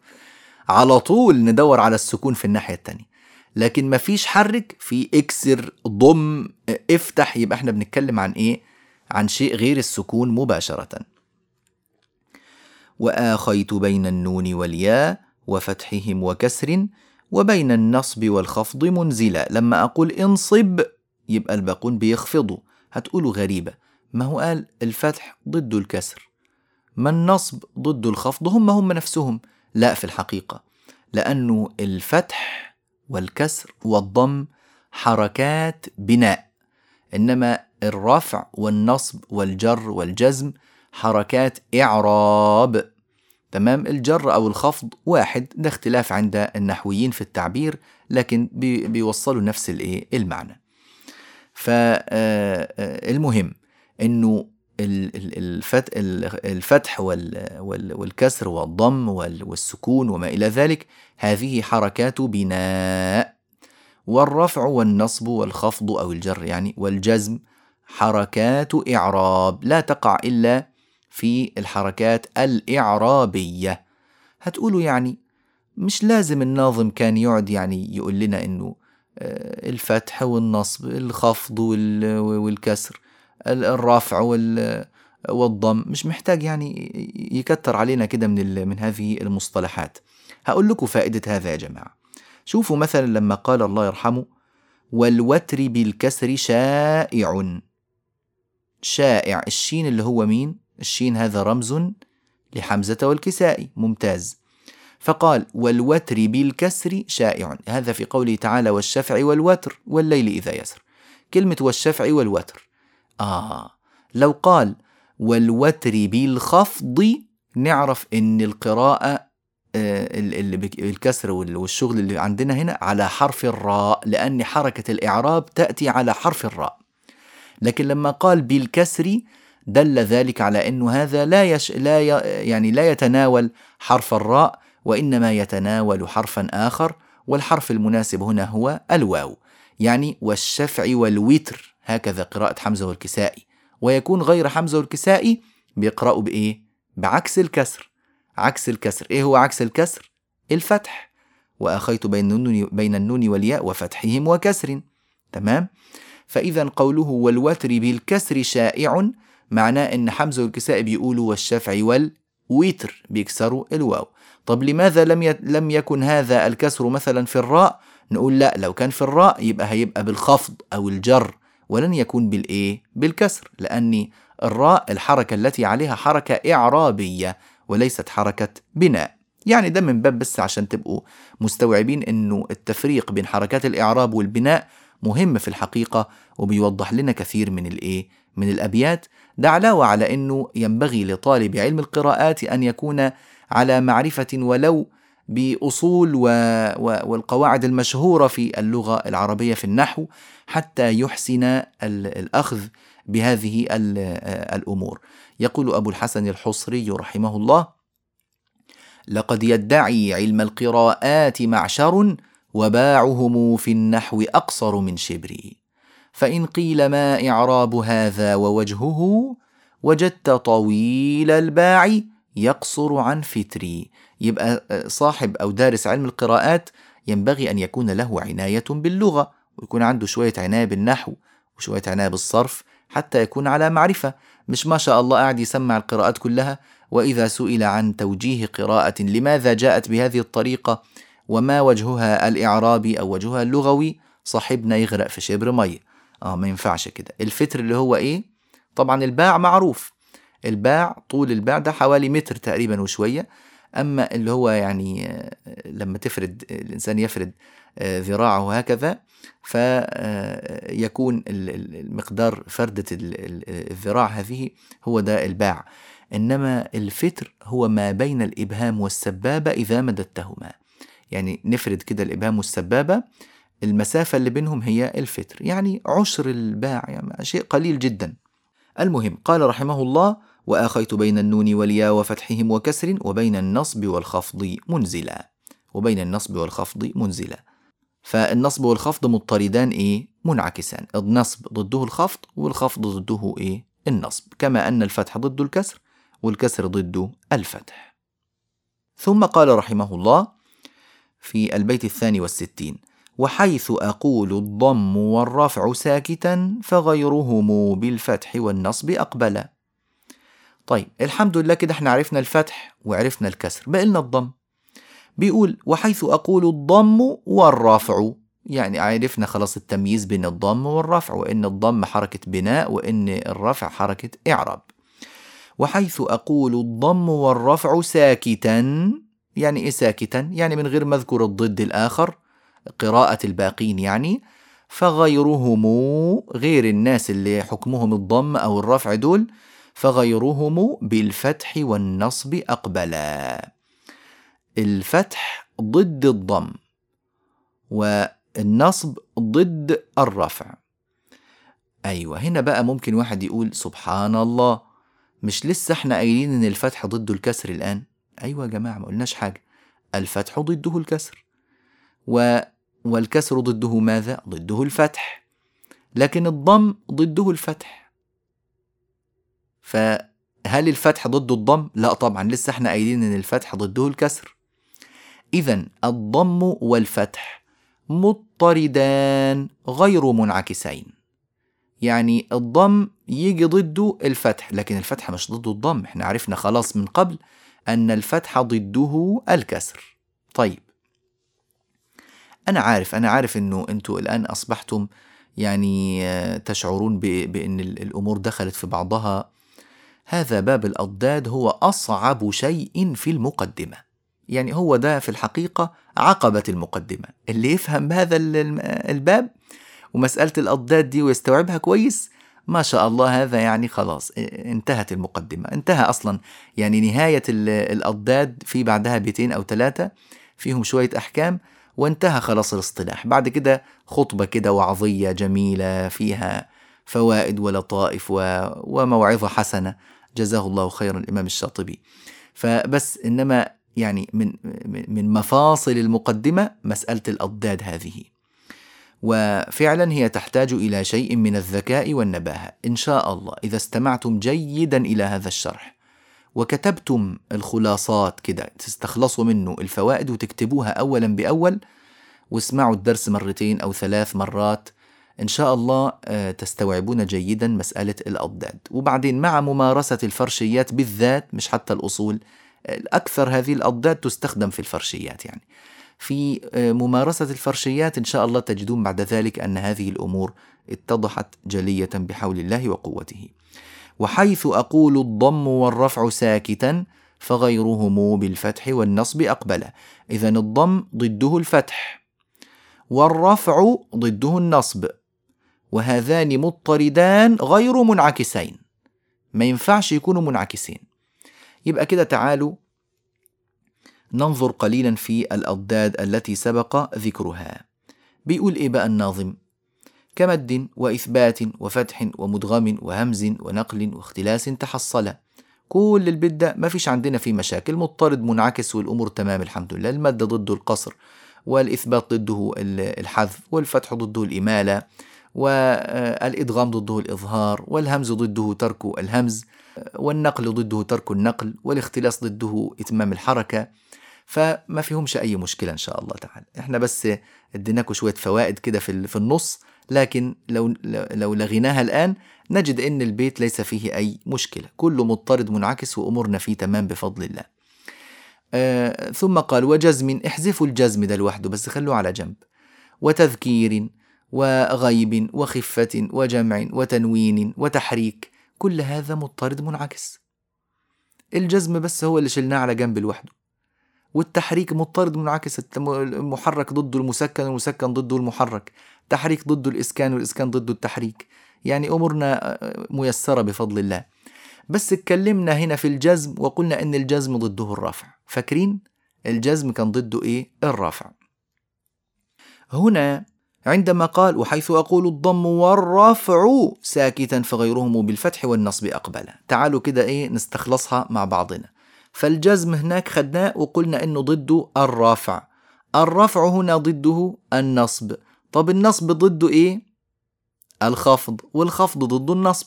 على طول ندور على السكون في الناحية التانية. لكن مفيش حرك في اكسر ضم افتح يبقى إحنا بنتكلم عن إيه؟ عن شيء غير السكون مباشرة. وآخيت بين النون والياء وفتحهم وكسر وبين النصب والخفض منزلا. لما أقول انصب يبقى الباقون بيخفضوا هتقولوا غريبة. ما هو قال الفتح ضد الكسر؟ ما النصب ضد الخفض؟ هم هم نفسهم. لا في الحقيقة. لأنه الفتح والكسر والضم حركات بناء. إنما الرفع والنصب والجر والجزم حركات إعراب. تمام؟ الجر أو الخفض واحد ده اختلاف عند النحويين في التعبير لكن بيوصلوا نفس الإيه؟ المعنى. فالمهم إنه الفتح والكسر والضم والسكون وما إلى ذلك هذه حركات بناء. والرفع والنصب والخفض أو الجر يعني والجزم حركات إعراب. لا تقع إلا في الحركات الإعرابية. هتقولوا يعني مش لازم الناظم كان يقعد يعني يقول لنا إنه آه، الفتح والنصب الخفض والكسر الرفع والضم مش محتاج يعني يكتر علينا كده من من هذه المصطلحات. هقول لكم فائدة هذا يا جماعة. شوفوا مثلا لما قال الله يرحمه والوتر بالكسر شائع. شائع. الشين اللي هو مين؟ الشين هذا رمز لحمزة والكسائي ممتاز. فقال والوتر بالكسر شائع. هذا في قوله تعالى والشفع والوتر والليل إذا يسر. كلمة والشفع والوتر. آه. لو قال والوتر بالخفض نعرف إن القراءة آه، اللي بالكسر والشغل اللي عندنا هنا على حرف الراء لأن حركة الإعراب تأتي على حرف الراء. لكن لما قال بالكسر دل ذلك على أنه هذا لا يش لا ي... يعني لا يتناول حرف الراء وإنما يتناول حرفا آخر والحرف المناسب هنا هو الواو يعني والشفع والوتر هكذا قراءة حمزة والكسائي ويكون غير حمزة والكسائي بيقرأوا بإيه؟ بعكس الكسر عكس الكسر إيه هو عكس الكسر؟ الفتح وأخيت بين النون, بين النون والياء وفتحهم وكسر تمام؟ فإذا قوله والوتر بالكسر شائع معناه إن حمزة والكسائي بيقولوا والشفع والوتر بيكسروا الواو. طب لماذا لم ي... لم يكن هذا الكسر مثلا في الراء؟ نقول لا لو كان في الراء يبقى هيبقى بالخفض أو الجر ولن يكون بالإيه؟ بالكسر لأن الراء الحركة التي عليها حركة إعرابية وليست حركة بناء. يعني ده من باب بس عشان تبقوا مستوعبين إنه التفريق بين حركات الإعراب والبناء مهم في الحقيقة وبيوضح لنا كثير من الإيه؟ من الأبيات. ده علاوة على إنه ينبغي لطالب علم القراءات أن يكون على معرفة ولو بأصول و... و... والقواعد المشهورة في اللغة العربية في النحو حتى يحسن الأخذ بهذه الأمور. يقول أبو الحسن الحصري رحمه الله لقد يدعي علم القراءات معشر وباعهم في النحو أقصر من شبري. فإن قيل ما إعراب هذا ووجهه وجدت طويل الباع يقصر عن فتري. يبقى صاحب أو دارس علم القراءات ينبغي أن يكون له عناية باللغة ويكون عنده شوية عناية بالنحو وشوية عناية بالصرف حتى يكون على معرفة. مش ما شاء الله قاعد يسمع القراءات كلها وإذا سئل عن توجيه قراءة لماذا جاءت بهذه الطريقة وما وجهها الإعرابي أو وجهها اللغوي صاحبنا يغرق في شبر مية. آه ما ينفعش كده. الفتر اللي هو إيه؟ طبعا الباع معروف. الباع طول الباع ده حوالي متر تقريبا وشوية. أما اللي هو يعني آه، لما تفرد الإنسان يفرد آه، ذراعه هكذا فيكون المقدار فردة الذراع هذه هو ده الباع. إنما الفتر هو ما بين الإبهام والسبابة إذا مددتهما. يعني نفرد كده الإبهام والسبابة المسافة اللي بينهم هي الفتر يعني عشر الباع يعني شيء قليل جدا. المهم قال رحمه الله وآخيت بين النون والياء وفتحهم وكسر وبين النصب والخفض منزلا. وبين النصب والخفض منزلا. فالنصب والخفض مضطردان إيه؟ منعكسان. النصب ضده الخفض والخفض ضده إيه؟ النصب. كما أن الفتح ضد الكسر والكسر ضده الفتح. ثم قال رحمه الله في البيت الثاني والستين وحيث أقول الضم والرفع ساكتا فغيرهم بالفتح والنصب أقبلا طيب الحمد لله كده إحنا عرفنا الفتح وعرفنا الكسر بقى لنا الضم. بيقول وحيث أقول الضم والرفع يعني عرفنا خلاص التمييز بين الضم والرفع وإن الضم حركة بناء وإن الرفع حركة إعراب. وحيث أقول الضم والرفع ساكتا يعني إيه ساكتا؟ يعني من غير ما أذكر الضد الآخر قراءة الباقين يعني فغيرهم غير الناس اللي حكمهم الضم أو الرفع دول فغيرهم بالفتح والنصب أقبلا. الفتح ضد الضم والنصب ضد الرفع. أيوة هنا بقى ممكن واحد يقول سبحان الله مش لسه إحنا قايلين إن الفتح ضده الكسر الآن؟ أيوة يا جماعة ما قلناش حاجة. الفتح ضده الكسر. و والكسر ضده ماذا؟ ضده الفتح. لكن الضم ضده الفتح. فهل الفتح ضده الضم؟ لا طبعا لسه إحنا قايلين إن الفتح ضده الكسر. إذا الضم والفتح مضطردان غير منعكسين. يعني الضم يجي ضده الفتح لكن الفتح مش ضده الضم. إحنا عرفنا خلاص من قبل أن الفتح ضده الكسر. طيب أنا عارف أنا عارف أنه أنتوا الآن أصبحتم يعني تشعرون بأن الأمور دخلت في بعضها. هذا باب الأضداد هو أصعب شيء في المقدمة. يعني هو ده في الحقيقة عقبة المقدمة. اللي يفهم هذا الباب ومسألة الأضداد دي ويستوعبها كويس ما شاء الله هذا يعني خلاص انتهت المقدمة. انتهى أصلا يعني نهاية الأضداد في بعدها بيتين أو ثلاثة فيهم شوية أحكام. وانتهى خلاص الاصطلاح. بعد كده خطبة كده وعظية جميلة فيها فوائد ولطائف وموعظة حسنة. جزاه الله خيرا الإمام الشاطبي. فبس إنما يعني من من مفاصل المقدمة مسألة الأضداد هذه. وفعلا هي تحتاج إلى شيء من الذكاء والنباهة. إن شاء الله إذا استمعتم جيدا إلى هذا الشرح. وكتبتم الخلاصات كده تستخلصوا منه الفوائد وتكتبوها أولا بأول واسمعوا الدرس مرتين أو ثلاث مرات. إن شاء الله آه، تستوعبون جيدا مسألة الأضداد. وبعدين مع ممارسة الفرشيات بالذات مش حتى الأصول أكثر هذه الأضداد تستخدم في الفرشيات يعني. في آه، ممارسة الفرشيات إن شاء الله تجدون بعد ذلك أن هذه الأمور اتضحت جلية بحول الله وقوته. وحيث أقول الضم والرفع ساكتا فغيرهم بالفتح والنصب أقبل. إذا الضم ضده الفتح والرفع ضده النصب. وهذان مضطردان غير منعكسين. ما ينفعش يكونوا منعكسين. يبقى كده تعالوا ننظر قليلا في الأضداد التي سبق ذكرها. بيقول إيه بقى الناظم؟ كمد وإثبات وفتح ومدغم وهمز ونقل واختلاس تحصل. كل البيت ما فيش عندنا فيه مشاكل مضطرد منعكس والأمور تمام الحمد لله. المد ضده القصر والإثبات ضده الحذف والفتح ضده الإمالة والإدغام ضده الإظهار والهمز ضده ترك الهمز والنقل ضده ترك النقل والاختلاس ضده إتمام الحركة. فما فيهمش أي مشكلة إن شاء الله تعالى. إحنا بس اديناكم شوية فوائد كده في النص. لكن لو, لو لغيناها الآن نجد أن البيت ليس فيه أي مشكلة. كله مضطرد منعكس وأمورنا فيه تمام بفضل الله. آه ثم قال وجزم احذفوا الجزم ده لوحده بس خلوه على جنب. وتذكير وغيب وخفة وجمع وتنوين وتحريك كل هذا مضطرد منعكس. الجزم بس هو اللي شلناه على جنب لوحده. والتحريك مضطرد منعكس المحرك ضده المسكن والمسكن ضده المحرك. تحريك ضده الإسكان والإسكان ضده التحريك. يعني أمورنا ميسرة بفضل الله. بس اتكلمنا هنا في الجزم وقلنا أن الجزم ضده الرفع فاكرين؟ الجزم كان ضده إيه؟ الرفع هنا عندما قال وحيث أقول الضم والرفع ساكتا فغيرهم بالفتح والنصب أقبل تعالوا كده إيه نستخلصها مع بعضنا. فالجزم هناك خدناه وقلنا إنه ضده الرفع الرفع هنا ضده النصب. طب النصب ضده إيه؟ الخفض والخفض ضده النصب.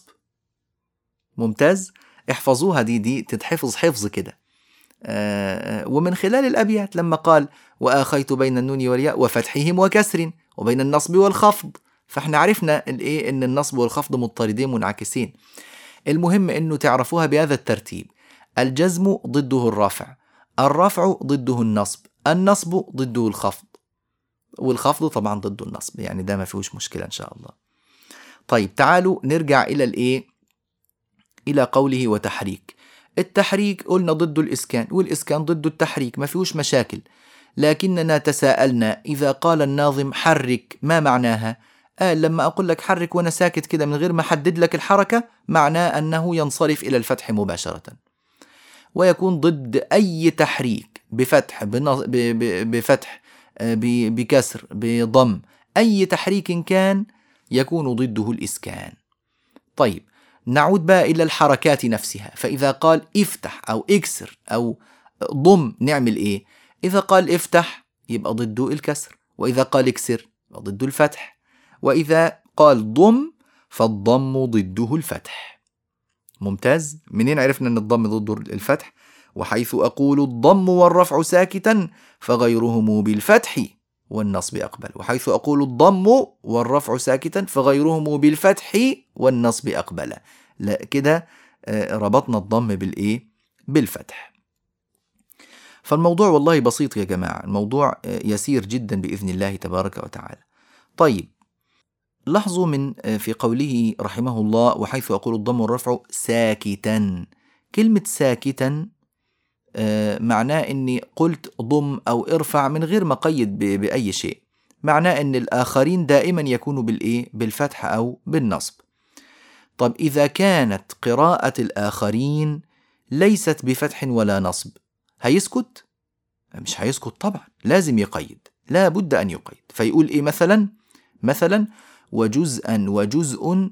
ممتاز؟ احفظوها دي دي تتحفظ حفظ كده. آه ومن خلال الأبيات لما قال وآخيت بين النون والياء وفتحهم وكسر وبين النصب والخفض فإحنا عرفنا الايه إن النصب والخفض مضطردين منعكسين. المهم إنه تعرفوها بهذا الترتيب. الجزم ضده الرفع الرفع ضده النصب النصب ضده الخفض. والخفض طبعا ضده النصب يعني ده ما فيهوش مشكلة إن شاء الله. طيب تعالوا نرجع إلى الإيه؟ إلى قوله وتحريك. التحريك قلنا ضده الإسكان والإسكان ضده التحريك ما فيهوش مشاكل. لكننا تساءلنا إذا قال الناظم حرك ما معناها؟ قال لما أقول لك حرك وأنا ساكت كده من غير ما أحدد لك الحركة معناه أنه ينصرف إلى الفتح مباشرة. ويكون ضد أي تحريك بفتح بفتح بكسر بضم أي تحريك كان يكون ضده الإسكان. طيب نعود بقى إلى الحركات نفسها. فإذا قال افتح أو اكسر أو ضم نعمل إيه؟ إذا قال افتح يبقى ضده الكسر. وإذا قال اكسر يبقى ضده الفتح. وإذا قال ضم فالضم ضده الفتح. ممتاز. منين عرفنا أن الضم ضد الفتح؟ وحيث أقول الضم والرفع ساكتا فغيرهم بالفتح والنصب أقبل. وحيث أقول الضم والرفع ساكتا فغيرهم بالفتح والنصب أقبل. لا كده آه، ربطنا الضم بالإيه؟ بالفتح. فالموضوع والله بسيط يا جماعة. الموضوع آه، يسير جدا بإذن الله تبارك وتعالى. طيب لاحظوا من آه، في قوله رحمه الله وحيث أقول الضم والرفع ساكتا. كلمة ساكتا آه، معناه أني قلت ضم أو ارفع من غير ما قيد بأي شيء. معناه أن الآخرين دائما يكونوا بالإيه؟ بالفتح أو بالنصب. طب إذا كانت قراءة الآخرين ليست بفتح ولا نصب هيسكت؟ مش هيسكت طبعا لازم يقيد لا بد أن يقيد. فيقول إيه مثلا؟ مثلا وجزءا وجزء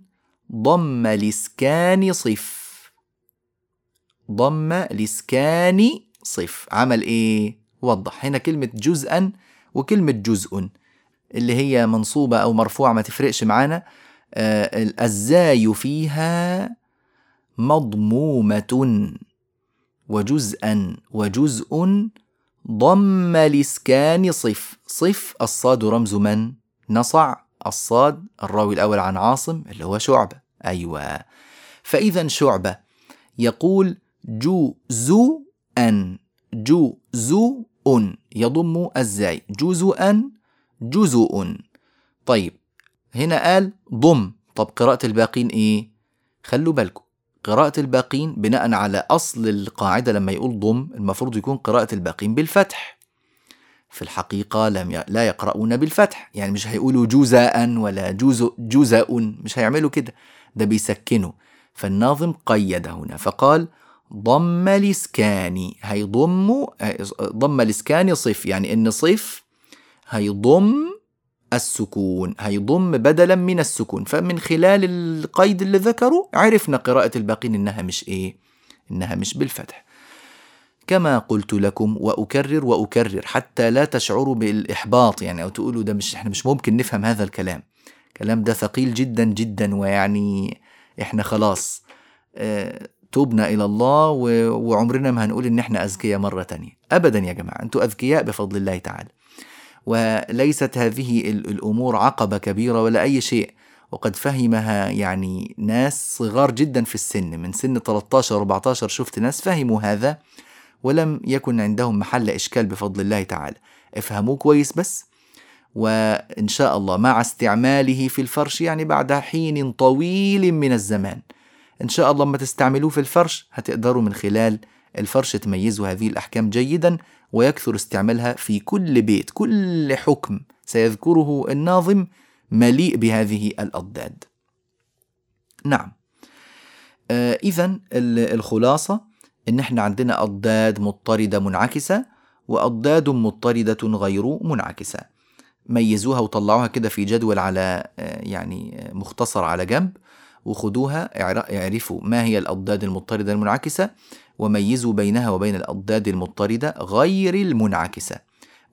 ضم لسكان صف. ضم لسكان صف. عمل إيه؟ وضح. هنا كلمة جزءا وكلمة جزء. اللي هي منصوبة أو مرفوعة ما تفرقش معانا. آه الزاي فيها مضمومة. وجزءا وجزء ضم لسكان صف. صف الصاد رمز من؟ نصع. الصاد الراوي الأول عن عاصم اللي هو شعبة. أيوة. فإذا شعبة يقول جزءا جزء يضم الزاي. جزءا جزء طيب هنا قال ضم. طب قراءة الباقين إيه؟ خلوا بالكم. قراءة الباقين بناء على أصل القاعدة لما يقول ضم المفروض يكون قراءة الباقين بالفتح. في الحقيقة لم. لا يقرؤون بالفتح. يعني مش هيقولوا جزاء ولا جزء جزاء مش هيعملوا كده. ده بيسكنوا. فالناظم قيد هنا فقال ضم الإسكان هيضم ضم الإسكان صف يعني إن صف هيضم السكون هيضم بدلا من السكون. فمن خلال القيد اللي ذكره عرفنا قراءة الباقين إنها مش إيه؟ إنها مش بالفتح. كما قلت لكم وأكرر وأكرر حتى لا تشعروا بالإحباط يعني أو تقولوا ده مش إحنا مش ممكن نفهم هذا الكلام. الكلام ده ثقيل جدا جدا ويعني إحنا خلاص آه تبنا إلى الله وعمرنا ما هنقول إن إحنا أذكياء مرة تانية. أبدا يا جماعة أنتوا أذكياء بفضل الله تعالى. وليست هذه الأمور عقبة كبيرة ولا أي شيء. وقد فهمها يعني ناس صغار جدا في السن من سن 13 14 شفت ناس فهموا هذا ولم يكن عندهم محل إشكال بفضل الله تعالى. افهموه كويس بس. وإن شاء الله مع استعماله في الفرش يعني بعد حين طويل من الزمان. إن شاء الله لما تستعملوه في الفرش هتقدروا من خلال الفرش تميزوا هذه الأحكام جيدا ويكثر استعمالها في كل بيت. كل حكم سيذكره الناظم مليء بهذه الأضداد. نعم. آه إذا الخلاصة إن إحنا عندنا أضداد مضطردة منعكسة وأضداد مضطردة غير منعكسة. ميزوها وطلعوها كده في جدول على آه يعني مختصر على جنب وخدوها اعرفوا ما هي الأضداد المضطردة المنعكسة وميزوا بينها وبين الأضداد المضطردة غير المنعكسة.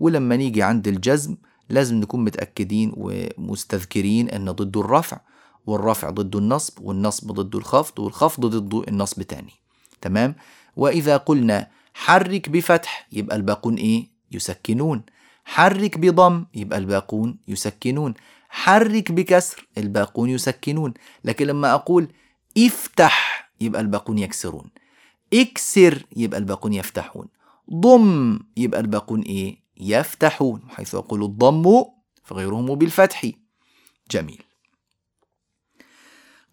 ولما نيجي عند الجزم لازم نكون متأكدين ومستذكرين أن ضد الرفع والرفع ضد النصب والنصب ضد الخفض والخفض ضد النصب تاني. تمام؟ وإذا قلنا حرك بفتح يبقى الباقون إيه؟ يسكنون. حرك بضم يبقى الباقون يسكنون. حرك بكسر الباقون يسكنون. لكن لما أقول افتح يبقى الباقون يكسرون. اكسر يبقى الباقون يفتحون. ضم يبقى الباقون إيه؟ يفتحون. حيث أقول الضم فغيرهم بالفتح. جميل.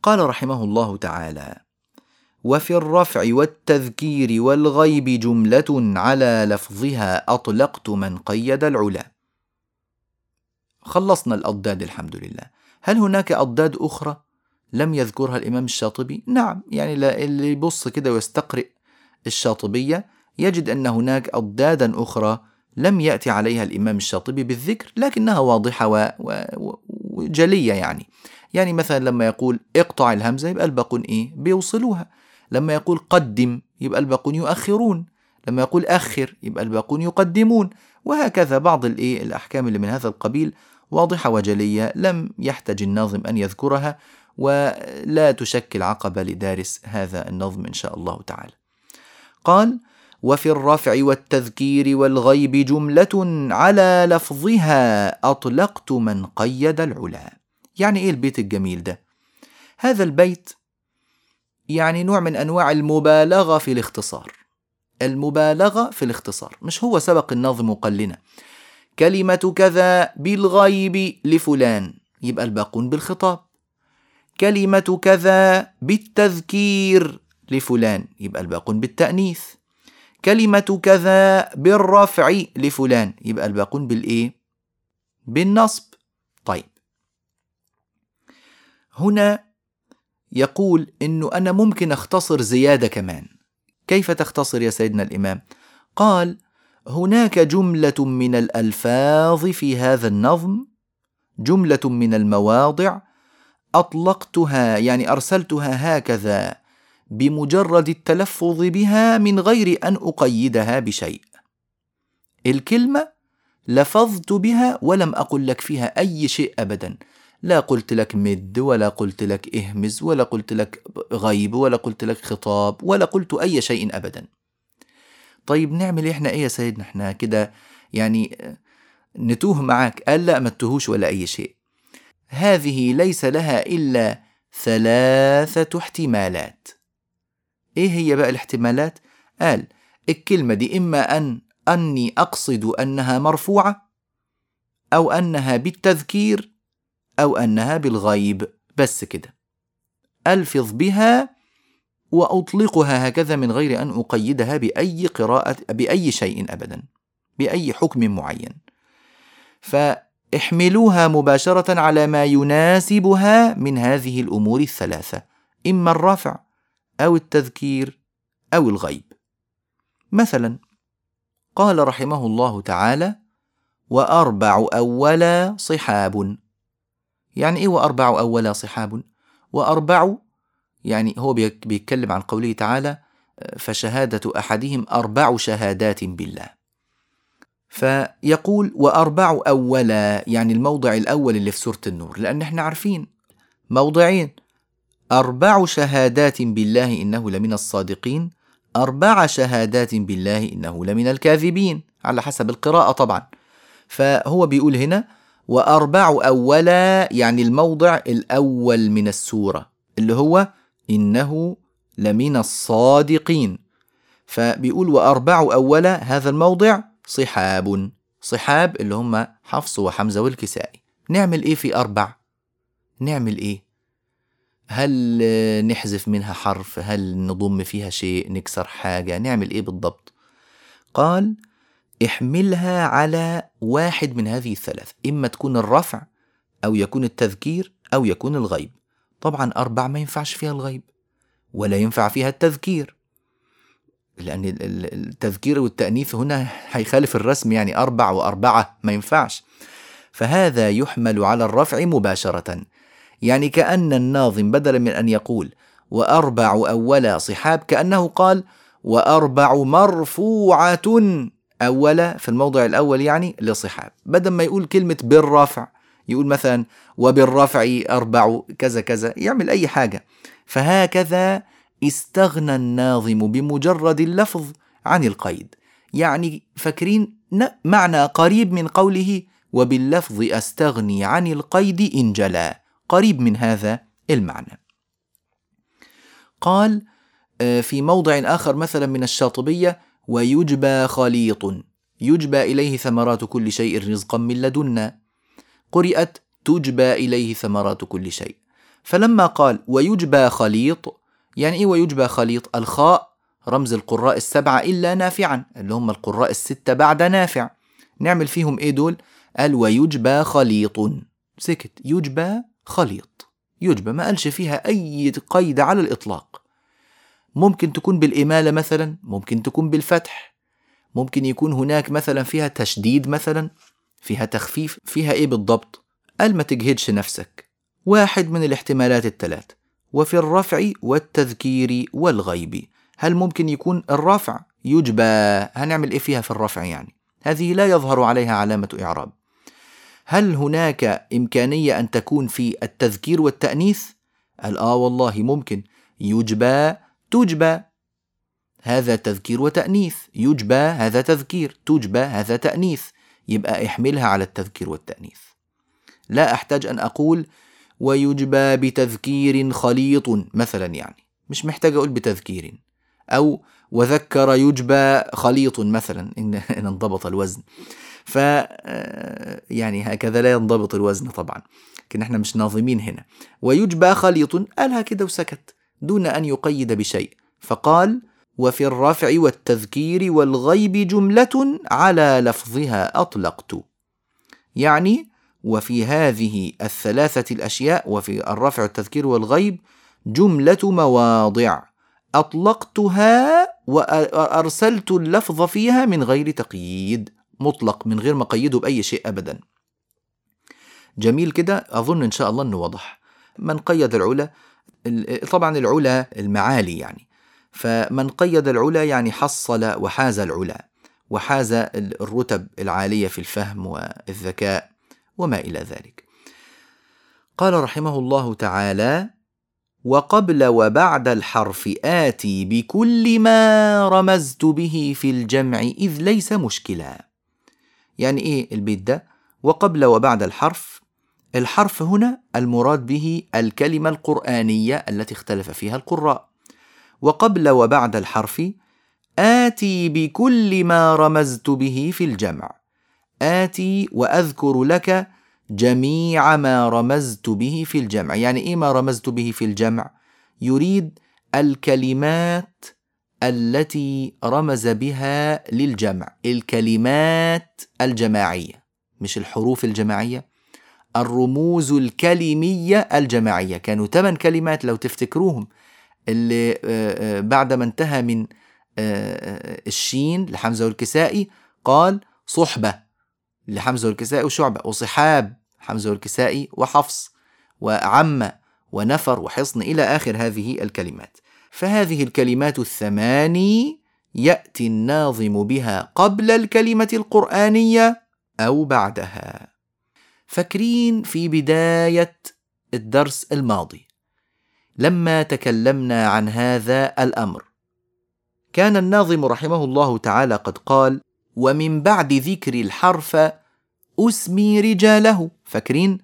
قال رحمه الله تعالى وفي الرفع والتذكير والغيب جملة على لفظها أطلقت من قيد العلا. خلصنا الأضداد الحمد لله. هل هناك أضداد أخرى؟ لم يذكرها الإمام الشاطبي؟ نعم يعني اللي يبص كده ويستقرئ الشاطبية يجد أن هناك أضدادا أخرى لم يأتي عليها الإمام الشاطبي بالذكر لكنها واضحة وجلية يعني. يعني مثلا لما يقول اقطع الهمزة يبقى الباقون إيه؟ بيوصلوها. لما يقول قدم يبقى الباقون يؤخرون. لما يقول أخر يبقى الباقون يقدمون. وهكذا بعض الإيه الأحكام اللي من هذا القبيل واضحة وجلية لم يحتج الناظم أن يذكرها ولا تشكل عقبة لدارس هذا النظم إن شاء الله تعالى. قال وفي الرفع والتذكير والغيب جملة على لفظها أطلقت من قيد العلا. يعني إيه البيت الجميل ده؟ هذا البيت يعني نوع من أنواع المبالغة في الاختصار. المبالغة في الاختصار. مش هو سبق الناظم قال لنا. كلمة كذا بالغيب لفلان. يبقى الباقون بالخطاب. كلمة كذا بالتذكير لفلان. يبقى الباقون بالتأنيث. كلمة كذا بالرفع لفلان. يبقى الباقون بالإيه؟ بالنصب. طيب. هنا يقول إنه أنا ممكن أختصر زيادة كمان. كيف تختصر يا سيدنا الإمام؟ قال هناك جملة من الألفاظ في هذا النظم جملة من المواضع أطلقتها يعني أرسلتها هكذا بمجرد التلفظ بها من غير أن أقيدها بشيء. الكلمة لفظت بها ولم أقل لك فيها أي شيء أبدا. لا قلت لك مد ولا قلت لك اهمز ولا قلت لك غيب ولا قلت لك خطاب ولا قلت أي شيء أبدا. طيب نعمل إحنا؟ إيه يا سيدنا؟ إحنا كده يعني نتوه معاك. قال لا ما تتوهوش ولا أي شيء. هذه ليس لها إلا ثلاثة احتمالات. إيه هي بقى الاحتمالات؟ قال الكلمة دي إما أن أني أقصد أنها مرفوعة أو أنها بالتذكير أو أنها بالغيب. بس كده. ألفظ بها وأطلقها هكذا من غير أن أقيدها بأي قراءة بأي شيء أبدا. بأي حكم معين. فاحملوها مباشرة على ما يناسبها من هذه الأمور الثلاثة. إما الرفع أو التذكير أو الغيب. مثلا قال رحمه الله تعالى وأربع أولا صحاب. يعني إيه وأربع أولا صحاب؟ وأربع يعني هو بيتكلم عن قوله تعالى فشهادة أحدهم أربع شهادات بالله. فيقول وأربع أولا يعني الموضع الأول اللي في سورة النور لأن إحنا عارفين موضعين. أربع شهادات بالله إنه لمن الصادقين أربع شهادات بالله إنه لمن الكاذبين على حسب القراءة طبعا. فهو بيقول هنا وأربع أولا يعني الموضع الأول من السورة اللي هو إنه لمن الصادقين. فبيقول وأربع أولا هذا الموضع صحاب صحاب اللي هم حفص وحمزة والكسائي. نعمل إيه في أربع؟ نعمل إيه؟ هل نحذف منها حرف؟ هل نضم فيها شيء؟ نكسر حاجة؟ نعمل إيه بالضبط؟ قال احملها على واحد من هذه الثلاث إما تكون الرفع أو يكون التذكير أو يكون الغيب. طبعا أربع ما ينفعش فيها الغيب ولا ينفع فيها التذكير. لأن التذكير والتأنيث هنا هيخالف الرسم يعني أربع وأربعة ما ينفعش. فهذا يحمل على الرفع مباشرة. يعني كأن الناظم بدلا من أن يقول وأربع أولا صحاب كأنه قال وأربع مرفوعة. أولا في الموضع الأول يعني لصحاب. بدل ما يقول كلمة بالرفع يقول مثلا وبالرفع أربع كذا كذا يعمل أي حاجة. فهكذا استغنى الناظم بمجرد اللفظ عن القيد. يعني فاكرين معنى قريب من قوله وباللفظ أستغني عن القيد إن جلا. قريب من هذا المعنى. قال آه، في موضع آخر مثلا من الشاطبية ويجبى خليط. يجبى إليه ثمرات كل شيء رزقا من لدنا. قرئت تجبى إليه ثمرات كل شيء. فلما قال ويجبى خليط يعني إيه ويجبى خليط؟ الخاء رمز القراء السبعة إلا نافعا اللي هم القراء الستة بعد نافع. نعمل فيهم إيه دول؟ قال ويجبى خليط. سكت. يجبى خليط. يجبى ما قالش فيها أي قيد على الإطلاق. ممكن تكون بالإمالة مثلا ممكن تكون بالفتح. ممكن يكون هناك مثلا فيها تشديد مثلا فيها تخفيف فيها إيه بالضبط؟ قال ما تجهدش نفسك. واحد من الاحتمالات الثلاث وفي الرفع والتذكير والغيب. هل ممكن يكون الرفع؟ يجبى. هنعمل إيه فيها في الرفع يعني؟ هذه لا يظهر عليها علامة إعراب. هل هناك إمكانية أن تكون في التذكير والتأنيث؟ قال آه والله ممكن. يجبى تجبى. هذا تذكير وتأنيث. يجبى هذا تذكير. تجبى هذا تأنيث. يبقى احملها على التذكير والتأنيث. لا أحتاج أن أقول ويجبى بتذكير خليط مثلا يعني. مش محتاج أقول بتذكير. أو وذكر يجبى خليط مثلا. إن, إن انضبط الوزن. ف آه، يعني هكذا لا ينضبط الوزن طبعا. لكن إحنا مش ناظمين هنا. ويجبى خليط. قالها كده وسكت. دون أن يقيد بشيء. فقال وفي الرفع والتذكير والغيب جملة على لفظها أطلقت. يعني وفي هذه الثلاثة الأشياء وفي الرفع والتذكير والغيب جملة مواضع. أطلقتها وأرسلت اللفظ فيها من غير تقييد. مطلق من غير ما قيده بأي شيء أبدا. جميل كده. أظن إن شاء الله أنه واضح. من قيد العلا طبعا العلا المعالي يعني. فمن قيد العلا يعني حصل وحاز العلا وحاز الرتب العالية في الفهم والذكاء وما إلى ذلك. قال رحمه الله تعالى وقبل وبعد الحرف آتي بكل ما رمزت به في الجمع إذ ليس مشكلا. يعني إيه البيت ده؟ وقبل وبعد الحرف الحرف هنا المراد به الكلمة القرآنية التي اختلف فيها القراء. وقبل وبعد الحرف آتي بكل ما رمزت به في الجمع. آتي وأذكر لك جميع ما رمزت به في الجمع. يعني إيه ما رمزت به في الجمع؟ يريد الكلمات التي رمز بها للجمع. الكلمات الجماعية مش الحروف الجماعية. الرموز الكلمية الجماعية. كانوا ثمان كلمات لو تفتكروهم. اللي بعدما انتهى من الشين لحمزة والكسائي قال صحبة لحمزة والكسائي وشعبة وصحاب حمزة والكسائي وحفص وعم ونفر وحصن إلى آخر هذه الكلمات. فهذه الكلمات الثماني يأتي الناظم بها قبل الكلمة القرآنية أو بعدها. فاكرين في بداية الدرس الماضي. لما تكلمنا عن هذا الأمر. كان الناظم رحمه الله تعالى قد قال ومن بعد ذكر الحرف أسمي رجاله فاكرين؟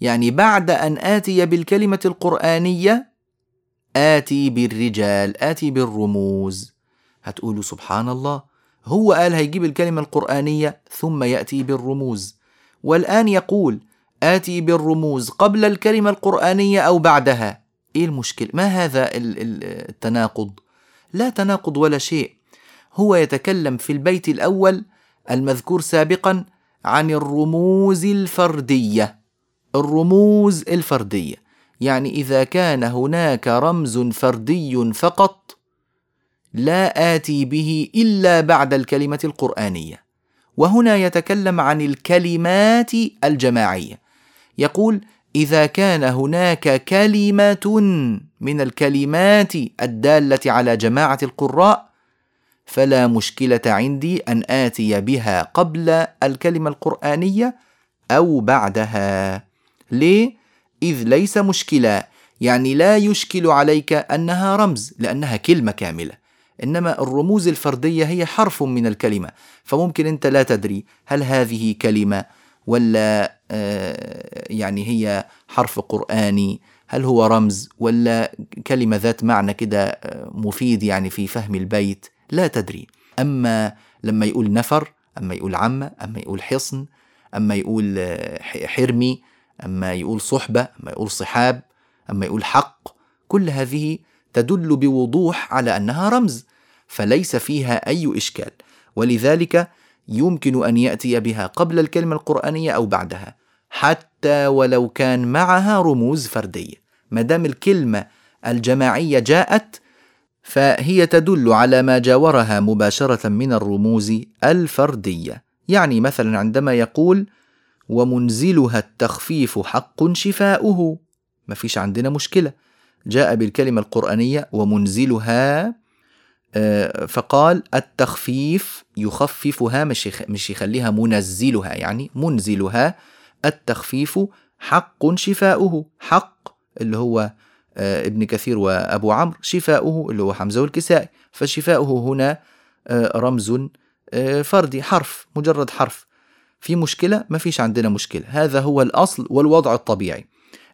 يعني بعد أن آتي بالكلمة القرآنية آتي بالرجال آتي بالرموز هتقولوا سبحان الله. هو قال هيجيب الكلمة القرآنية ثم يأتي بالرموز. والآن يقول آتي بالرموز قبل الكلمة القرآنية أو بعدها. إيه المشكلة؟ ما هذا التناقض؟ لا تناقض ولا شيء. هو يتكلم في البيت الأول المذكور سابقا عن الرموز الفردية. الرموز الفردية. يعني إذا كان هناك رمز فردي فقط لا آتي به إلا بعد الكلمة القرآنية. وهنا يتكلم عن الكلمات الجماعية يقول إذا كان هناك كلمة من الكلمات الدالة على جماعة القراء فلا مشكلة عندي أن آتي بها قبل الكلمة القرآنية أو بعدها. ليه؟ إذ ليس مشكلة، يعني لا يشكل عليك أنها رمز لأنها كلمة كاملة. إنما الرموز الفردية هي حرف من الكلمة، فممكن أنت لا تدري هل هذه كلمة ولا آه، يعني هي حرف قرآني هل هو رمز ولا كلمة ذات معنى كده آه، مفيد يعني في فهم البيت؟ لا تدري. أما لما يقول نفر أما يقول عمة أما يقول حصن أما يقول آه، حرمي أما يقول صحبة أما يقول صحاب أما يقول حق كل هذه تدل بوضوح على أنها رمز. فليس فيها أي إشكال. ولذلك يمكن أن يأتي بها قبل الكلمة القرآنية أو بعدها حتى ولو كان معها رموز فردية. ما دام الكلمة الجماعية جاءت فهي تدل على ما جاورها مباشرة من الرموز الفردية. يعني مثلا عندما يقول ومنزلها التخفيف حق شفاؤه. ما فيش عندنا مشكلة. جاء بالكلمة القرآنية ومنزلها فقال التخفيف يخففها مش مش يخليها منزلها يعني منزلها. التخفيف حق شفاؤه حق اللي هو آه، ابن كثير وأبو عمرو شفاؤه اللي هو حمزة والكسائي. فشفاؤه هنا آه، رمز فردي حرف مجرد حرف. في مشكلة؟ ما فيش عندنا مشكلة. هذا هو الأصل والوضع الطبيعي.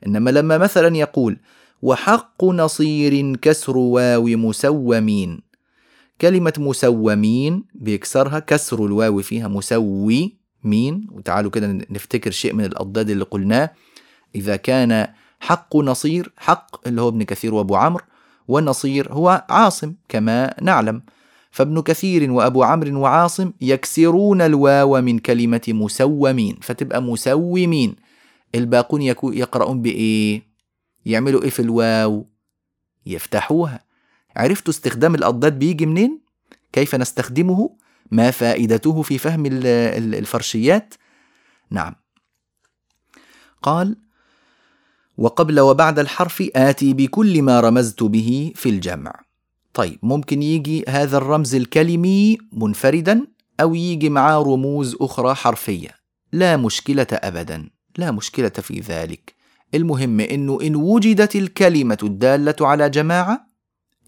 إنما لما مثلا يقول وحق نصير كسر واو مسومين. كلمة مسومين بيكسرها كسر الواو فيها مسوي مين وتعالوا كده نفتكر شيء من الأضداد اللي قلناه. إذا كان حق نصير حق اللي هو ابن كثير وأبو عمرو والنصير هو عاصم كما نعلم. فابن كثير وأبو عمرو وعاصم يكسرون الواو من كلمة مسومين فتبقى مسومين. الباقون يقرؤون بإيه؟ يعملوا إيه في الواو؟ يفتحوها. عرفتوا استخدام الأضداد بيجي منين؟ كيف نستخدمه؟ ما فائدته في فهم الفرشيات؟ نعم قال وقبل وبعد الحرف آتي بكل ما رمزت به في الجمع طيب ممكن يجي هذا الرمز الكلمي منفردا أو يجي معاه رموز أخرى حرفية لا مشكلة أبدا لا مشكلة في ذلك المهم إنه إن وجدت الكلمة الدالة على جماعة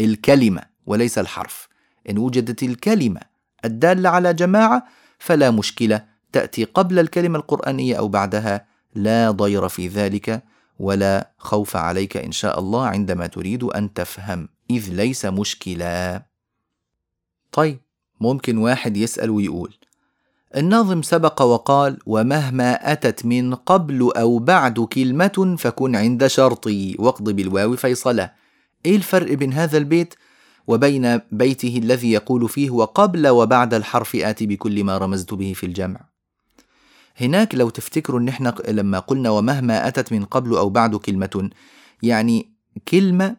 الكلمة وليس الحرف. إن وجدت الكلمة الدالة على جماعة فلا مشكلة تأتي قبل الكلمة القرآنية أو بعدها. لا ضير في ذلك ولا خوف عليك إن شاء الله عندما تريد أن تفهم. إذ ليس مشكلا طيب ممكن واحد يسأل ويقول الناظم سبق وقال ومهما أتت من قبل أو بعد كلمة فكن عند شرطي واقض بالواو فيصلة. إيه الفرق بين هذا البيت وبين بيته الذي يقول فيه وقبل وبعد الحرف آتي بكل ما رمزت به في الجمع؟ هناك لو تفتكروا إن إحنا لما قلنا ومهما أتت من قبل أو بعد كلمة يعني كلمة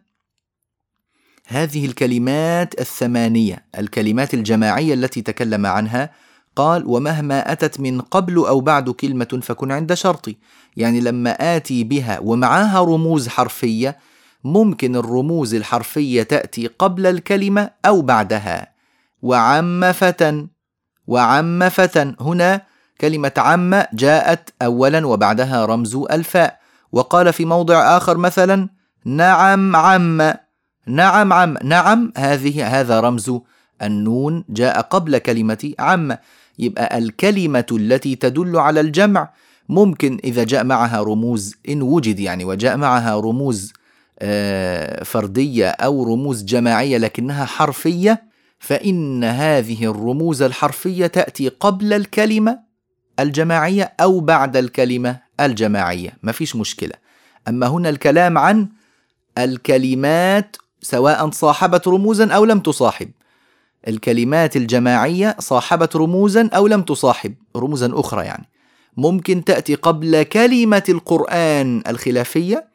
هذه الكلمات الثمانية الكلمات الجماعية التي تكلم عنها قال ومهما أتت من قبل أو بعد كلمة فكن عند شرطي. يعني لما آتي بها ومعاها رموز حرفية ممكن الرموز الحرفية تأتي قبل الكلمة أو بعدها. وعم فتى وعم فتى هنا كلمة عم جاءت أولا وبعدها رمز الفاء. وقال في موضع آخر مثلا نعم عم. نعم عم. نعم هذه هذا رمز النون جاء قبل كلمة عم. يبقى الكلمة التي تدل على الجمع ممكن إذا جاء معها رموز إن وجد يعني وجاء معها رموز آه، فردية أو رموز جماعية لكنها حرفية فإن هذه الرموز الحرفية تأتي قبل الكلمة الجماعية أو بعد الكلمة الجماعية. ما فيش مشكلة. أما هنا الكلام عن الكلمات سواء صاحبت رموزا أو لم تصاحب. الكلمات الجماعية صاحبت رموزا أو لم تصاحب رموزا أخرى يعني. ممكن تأتي قبل كلمة القرآن الخلافية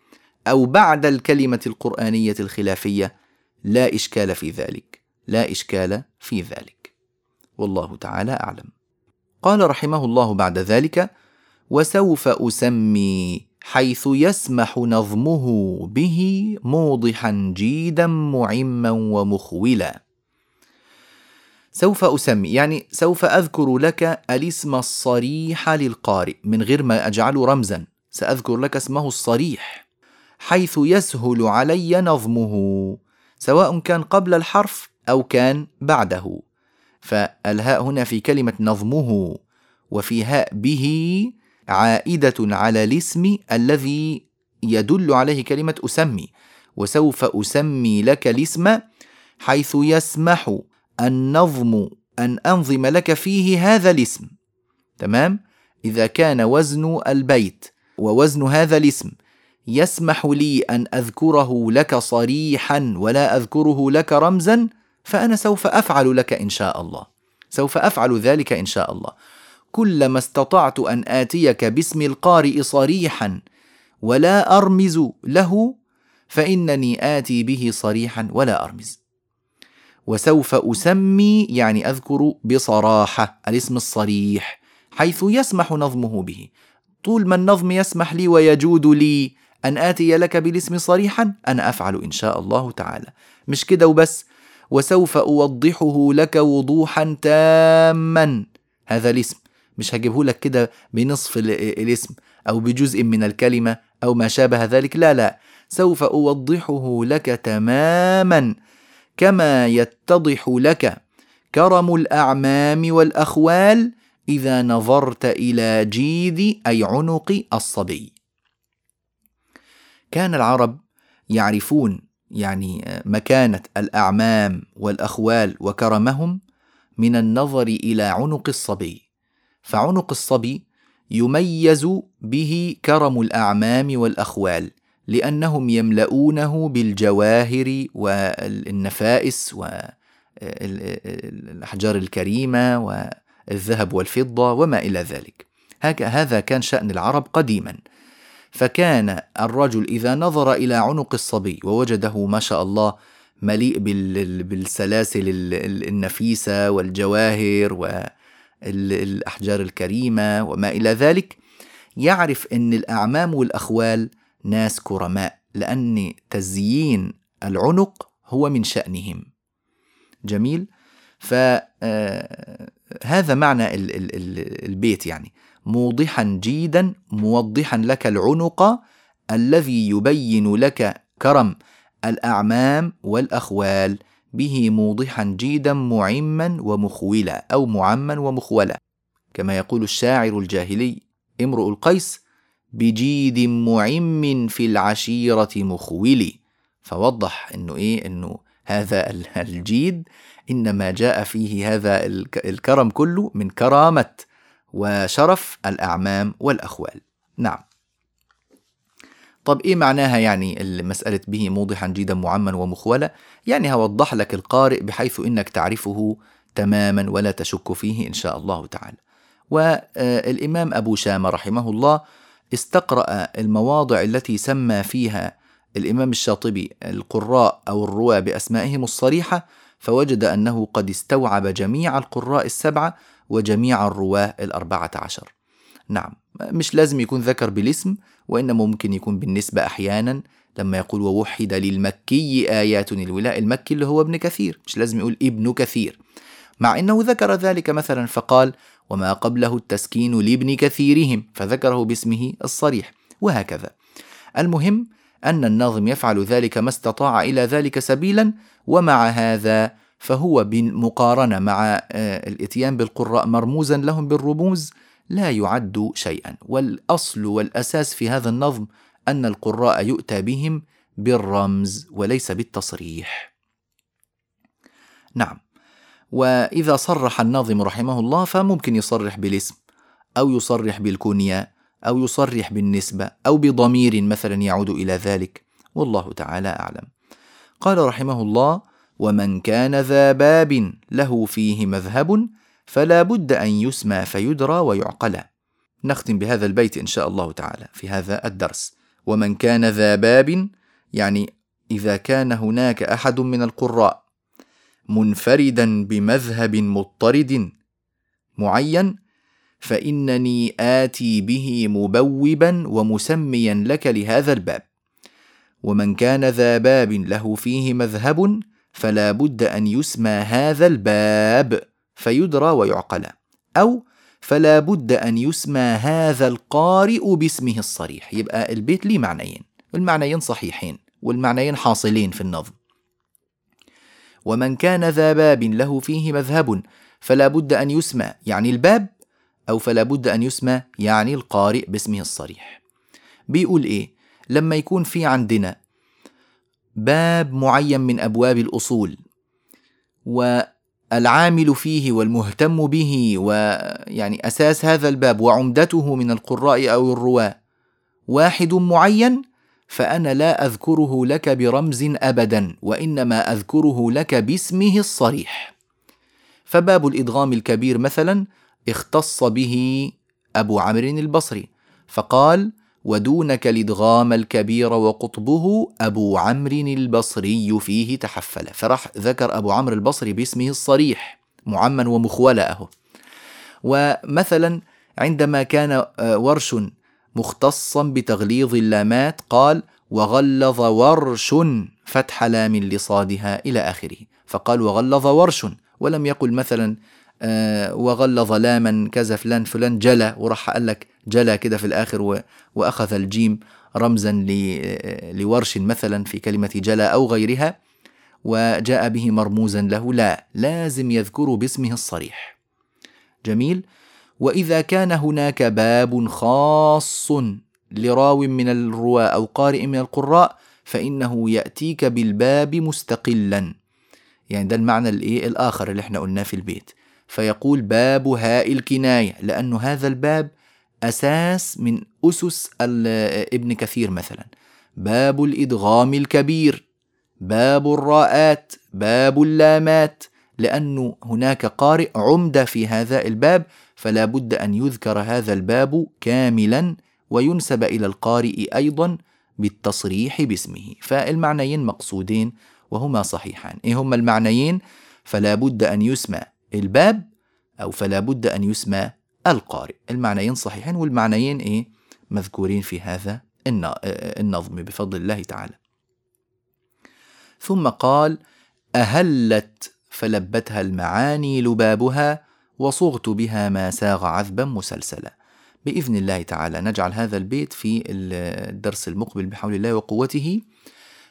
أو بعد الكلمة القرآنية الخلافية لا إشكال في ذلك لا إشكال في ذلك. والله تعالى أعلم. قال رحمه الله بعد ذلك وسوف أسمي حيث يسمح نظمه به موضحا جيدا معما ومخولا. سوف أسمي يعني سوف أذكر لك الاسم الصريح للقارئ من غير ما أجعله رمزا. سأذكر لك اسمه الصريح. حيث يسهل علي نظمه سواء كان قبل الحرف أو كان بعده. فالهاء هنا في كلمة نظمه وفي هاء به عائدة على الاسم الذي يدل عليه كلمة أسمي. وسوف أسمي لك الاسم حيث يسمح النظم أن أنظم لك فيه هذا الاسم. تمام؟ إذا كان وزن البيت ووزن هذا الاسم يسمح لي أن أذكره لك صريحا ولا أذكره لك رمزا فأنا سوف أفعل لك إن شاء الله. سوف أفعل ذلك إن شاء الله. كلما استطعت أن آتيك باسم القارئ صريحا ولا أرمز له فإنني آتي به صريحا ولا أرمز. وسوف أسمي يعني أذكر بصراحة الاسم الصريح حيث يسمح نظمه به. طول ما النظم يسمح لي ويجود لي أن آتي لك بالاسم صريحا أنا أفعل إن شاء الله تعالى. مش كده وبس. وسوف أوضحه لك وضوحا تاما. هذا الاسم. مش هجيبه لك كده بنصف الاسم أو بجزء من الكلمة أو ما شابه ذلك. لا لا. سوف أوضحه لك تماما. كما يتضح لك كرم الأعمام والأخوال إذا نظرت إلى جيد أي عنق الصبي. كان العرب يعرفون يعني مكانة الأعمام والأخوال وكرمهم من النظر إلى عنق الصبي. فعنق الصبي يميز به كرم الأعمام والأخوال لأنهم يملؤونه بالجواهر والنفائس والأحجار الكريمة والذهب والفضة وما إلى ذلك. هذا كان شأن العرب قديما. فكان الرجل إذا نظر إلى عنق الصبي ووجده ما شاء الله مليء بالسلاسل النفيسة والجواهر والأحجار الكريمة وما إلى ذلك يعرف أن الأعمام والأخوال ناس كرماء لأن تزيين العنق هو من شأنهم. جميل؟ فهذا آه، معنى البيت يعني. موضحا جيدا موضحا لك العنق الذي يبين لك كرم الأعمام والأخوال. به موضحا جيدا معما ومخولا أو معما ومخولا. كما يقول الشاعر الجاهلي امرؤ القيس بجيد معم في العشيرة مخولي فوضح إنه إيه؟ إنه هذا الجيد إنما جاء فيه هذا الكرم كله من كرامة وشرف الأعمام والأخوال. نعم. طب إيه معناها يعني المسألة به موضحا جيدا معما ومخولا يعني هوضح لك القارئ بحيث إنك تعرفه تماما ولا تشك فيه إن شاء الله تعالى. والإمام أبو شامة رحمه الله استقرأ المواضع التي سمى فيها الإمام الشاطبي القراء أو الرواة بأسمائهم الصريحة فوجد أنه قد استوعب جميع القراء السبعة وجميع الرواة الأربعة عشر. نعم مش لازم يكون ذكر بالاسم وإنما ممكن يكون بالنسبة أحيانا لما يقول ووحد للمكي آيات الولاء المكي اللي هو ابن كثير. مش لازم يقول ابن كثير. مع أنه ذكر ذلك مثلا فقال وما قبله التسكين لابن كثيرهم فذكره باسمه الصريح وهكذا. المهم أن الناظم يفعل ذلك ما استطاع إلى ذلك سبيلا ومع هذا فهو بالمقارنة مع آه، الإتيان بالقراء مرموزا لهم بالرموز لا يعد شيئا. والأصل والأساس في هذا النظم أن القراء يؤتى بهم بالرمز وليس بالتصريح. نعم. وإذا صرح الناظم رحمه الله فممكن يصرح بالاسم أو يصرح بالكنية أو يصرح بالنسبة أو بضمير مثلا يعود إلى ذلك. والله تعالى أعلم. قال رحمه الله ومن كان ذا باب له فيه مذهب فلا بد أن يسمى فيدرى ويعقل. نختم بهذا البيت إن شاء الله تعالى في هذا الدرس. ومن كان ذا باب يعني إذا كان هناك أحد من القراء منفردا بمذهب مضطرد معين فإنني آتي به مبوبا ومسميا لك لهذا الباب. ومن كان ذا باب له فيه مذهب فلا بد أن يسمى هذا الباب فيدرى ويعقل. أو فلا بد أن يسمى هذا القارئ باسمه الصريح. يبقى البيت ليه معنيين. المعنيين صحيحين والمعنيين حاصلين في النظم. ومن كان ذا باب له فيه مذهب فلا بد أن يسمى يعني الباب أو فلا بد أن يسمى يعني القارئ باسمه الصريح. بيقول إيه؟ لما يكون في عندنا باب معين من أبواب الأصول والعامل فيه والمهتم به ويعني أساس هذا الباب وعمدته من القراء أو الرواة. واحد معين فأنا لا أذكره لك برمز أبدا وإنما أذكره لك باسمه الصريح. فباب الإدغام الكبير مثلا اختص به أبو عمرو البصري فقال ودونك الإدغام الكبير وقطبه أبو عمرو البصري فيه تحفل. فراح ذكر أبو عمرو البصري باسمه الصريح معما ومخولا أهو. ومثلا عندما كان آه، ورش مختصا بتغليظ اللامات قال وغلظ ورش فتح لام لصادها إلى آخره فقال وغلظ ورش ولم يقل مثلا آه وغلظ لاما كذا فلان فلان جلى وراح قال لك جلى كده في الآخر وأخذ الجيم رمزا لورش مثلا في كلمة جلى أو غيرها وجاء به مرموزا له لا لازم يذكر باسمه الصريح. جميل؟ وإذا كان هناك باب خاص لراو من الرواة أو قارئ من القراء فإنه يأتيك بالباب مستقلا. يعني ده المعنى الإيه؟ الآخر اللي إحنا قلناه في البيت. فيقول باب هاء الكناية لأنه هذا الباب أساس من أسس ابن كثير مثلا. باب الإدغام الكبير باب الراءات باب اللامات لأنه هناك قارئ عمدة في هذا الباب فلا بد أن يذكر هذا الباب كاملا وينسب إلى القارئ أيضا بالتصريح باسمه. فالمعنيين مقصودين وهما صحيحان. إيه هما المعنيين؟ فلا بد أن يسمى الباب أو فلا بد أن يسمى القارئ. المعنيين صحيحين والمعنيين إيه؟ مذكورين في هذا النظم بفضل الله تعالى. ثم قال أهلت فلبتها المعاني لبابها وصغت بها ما ساغ عذبا مسلسلا. بإذن الله تعالى نجعل هذا البيت في الدرس المقبل بحول الله وقوته.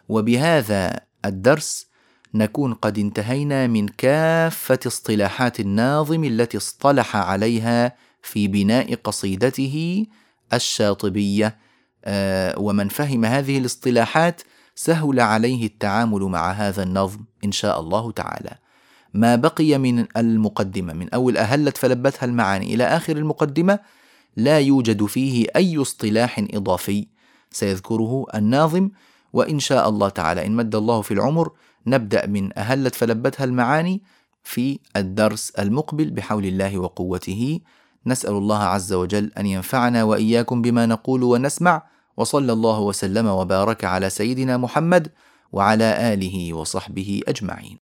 وبهذا الدرس نكون قد انتهينا من كافة اصطلاحات الناظم التي اصطلح عليها في بناء قصيدته الشاطبية. آه، ومن فهم هذه الاصطلاحات سهل عليه التعامل مع هذا النظم إن شاء الله تعالى. ما بقي من المقدمة من أول أهلت فلبتها المعاني إلى آخر المقدمة لا يوجد فيه أي اصطلاح إضافي. سيذكره الناظم وإن شاء الله تعالى. إن مد الله في العمر نبدأ من أهلت فلبتها المعاني في الدرس المقبل بحول الله وقوته. نسأل الله عز وجل أن ينفعنا وإياكم بما نقول ونسمع وصلى الله وسلم وبارك على سيدنا محمد وعلى آله وصحبه أجمعين.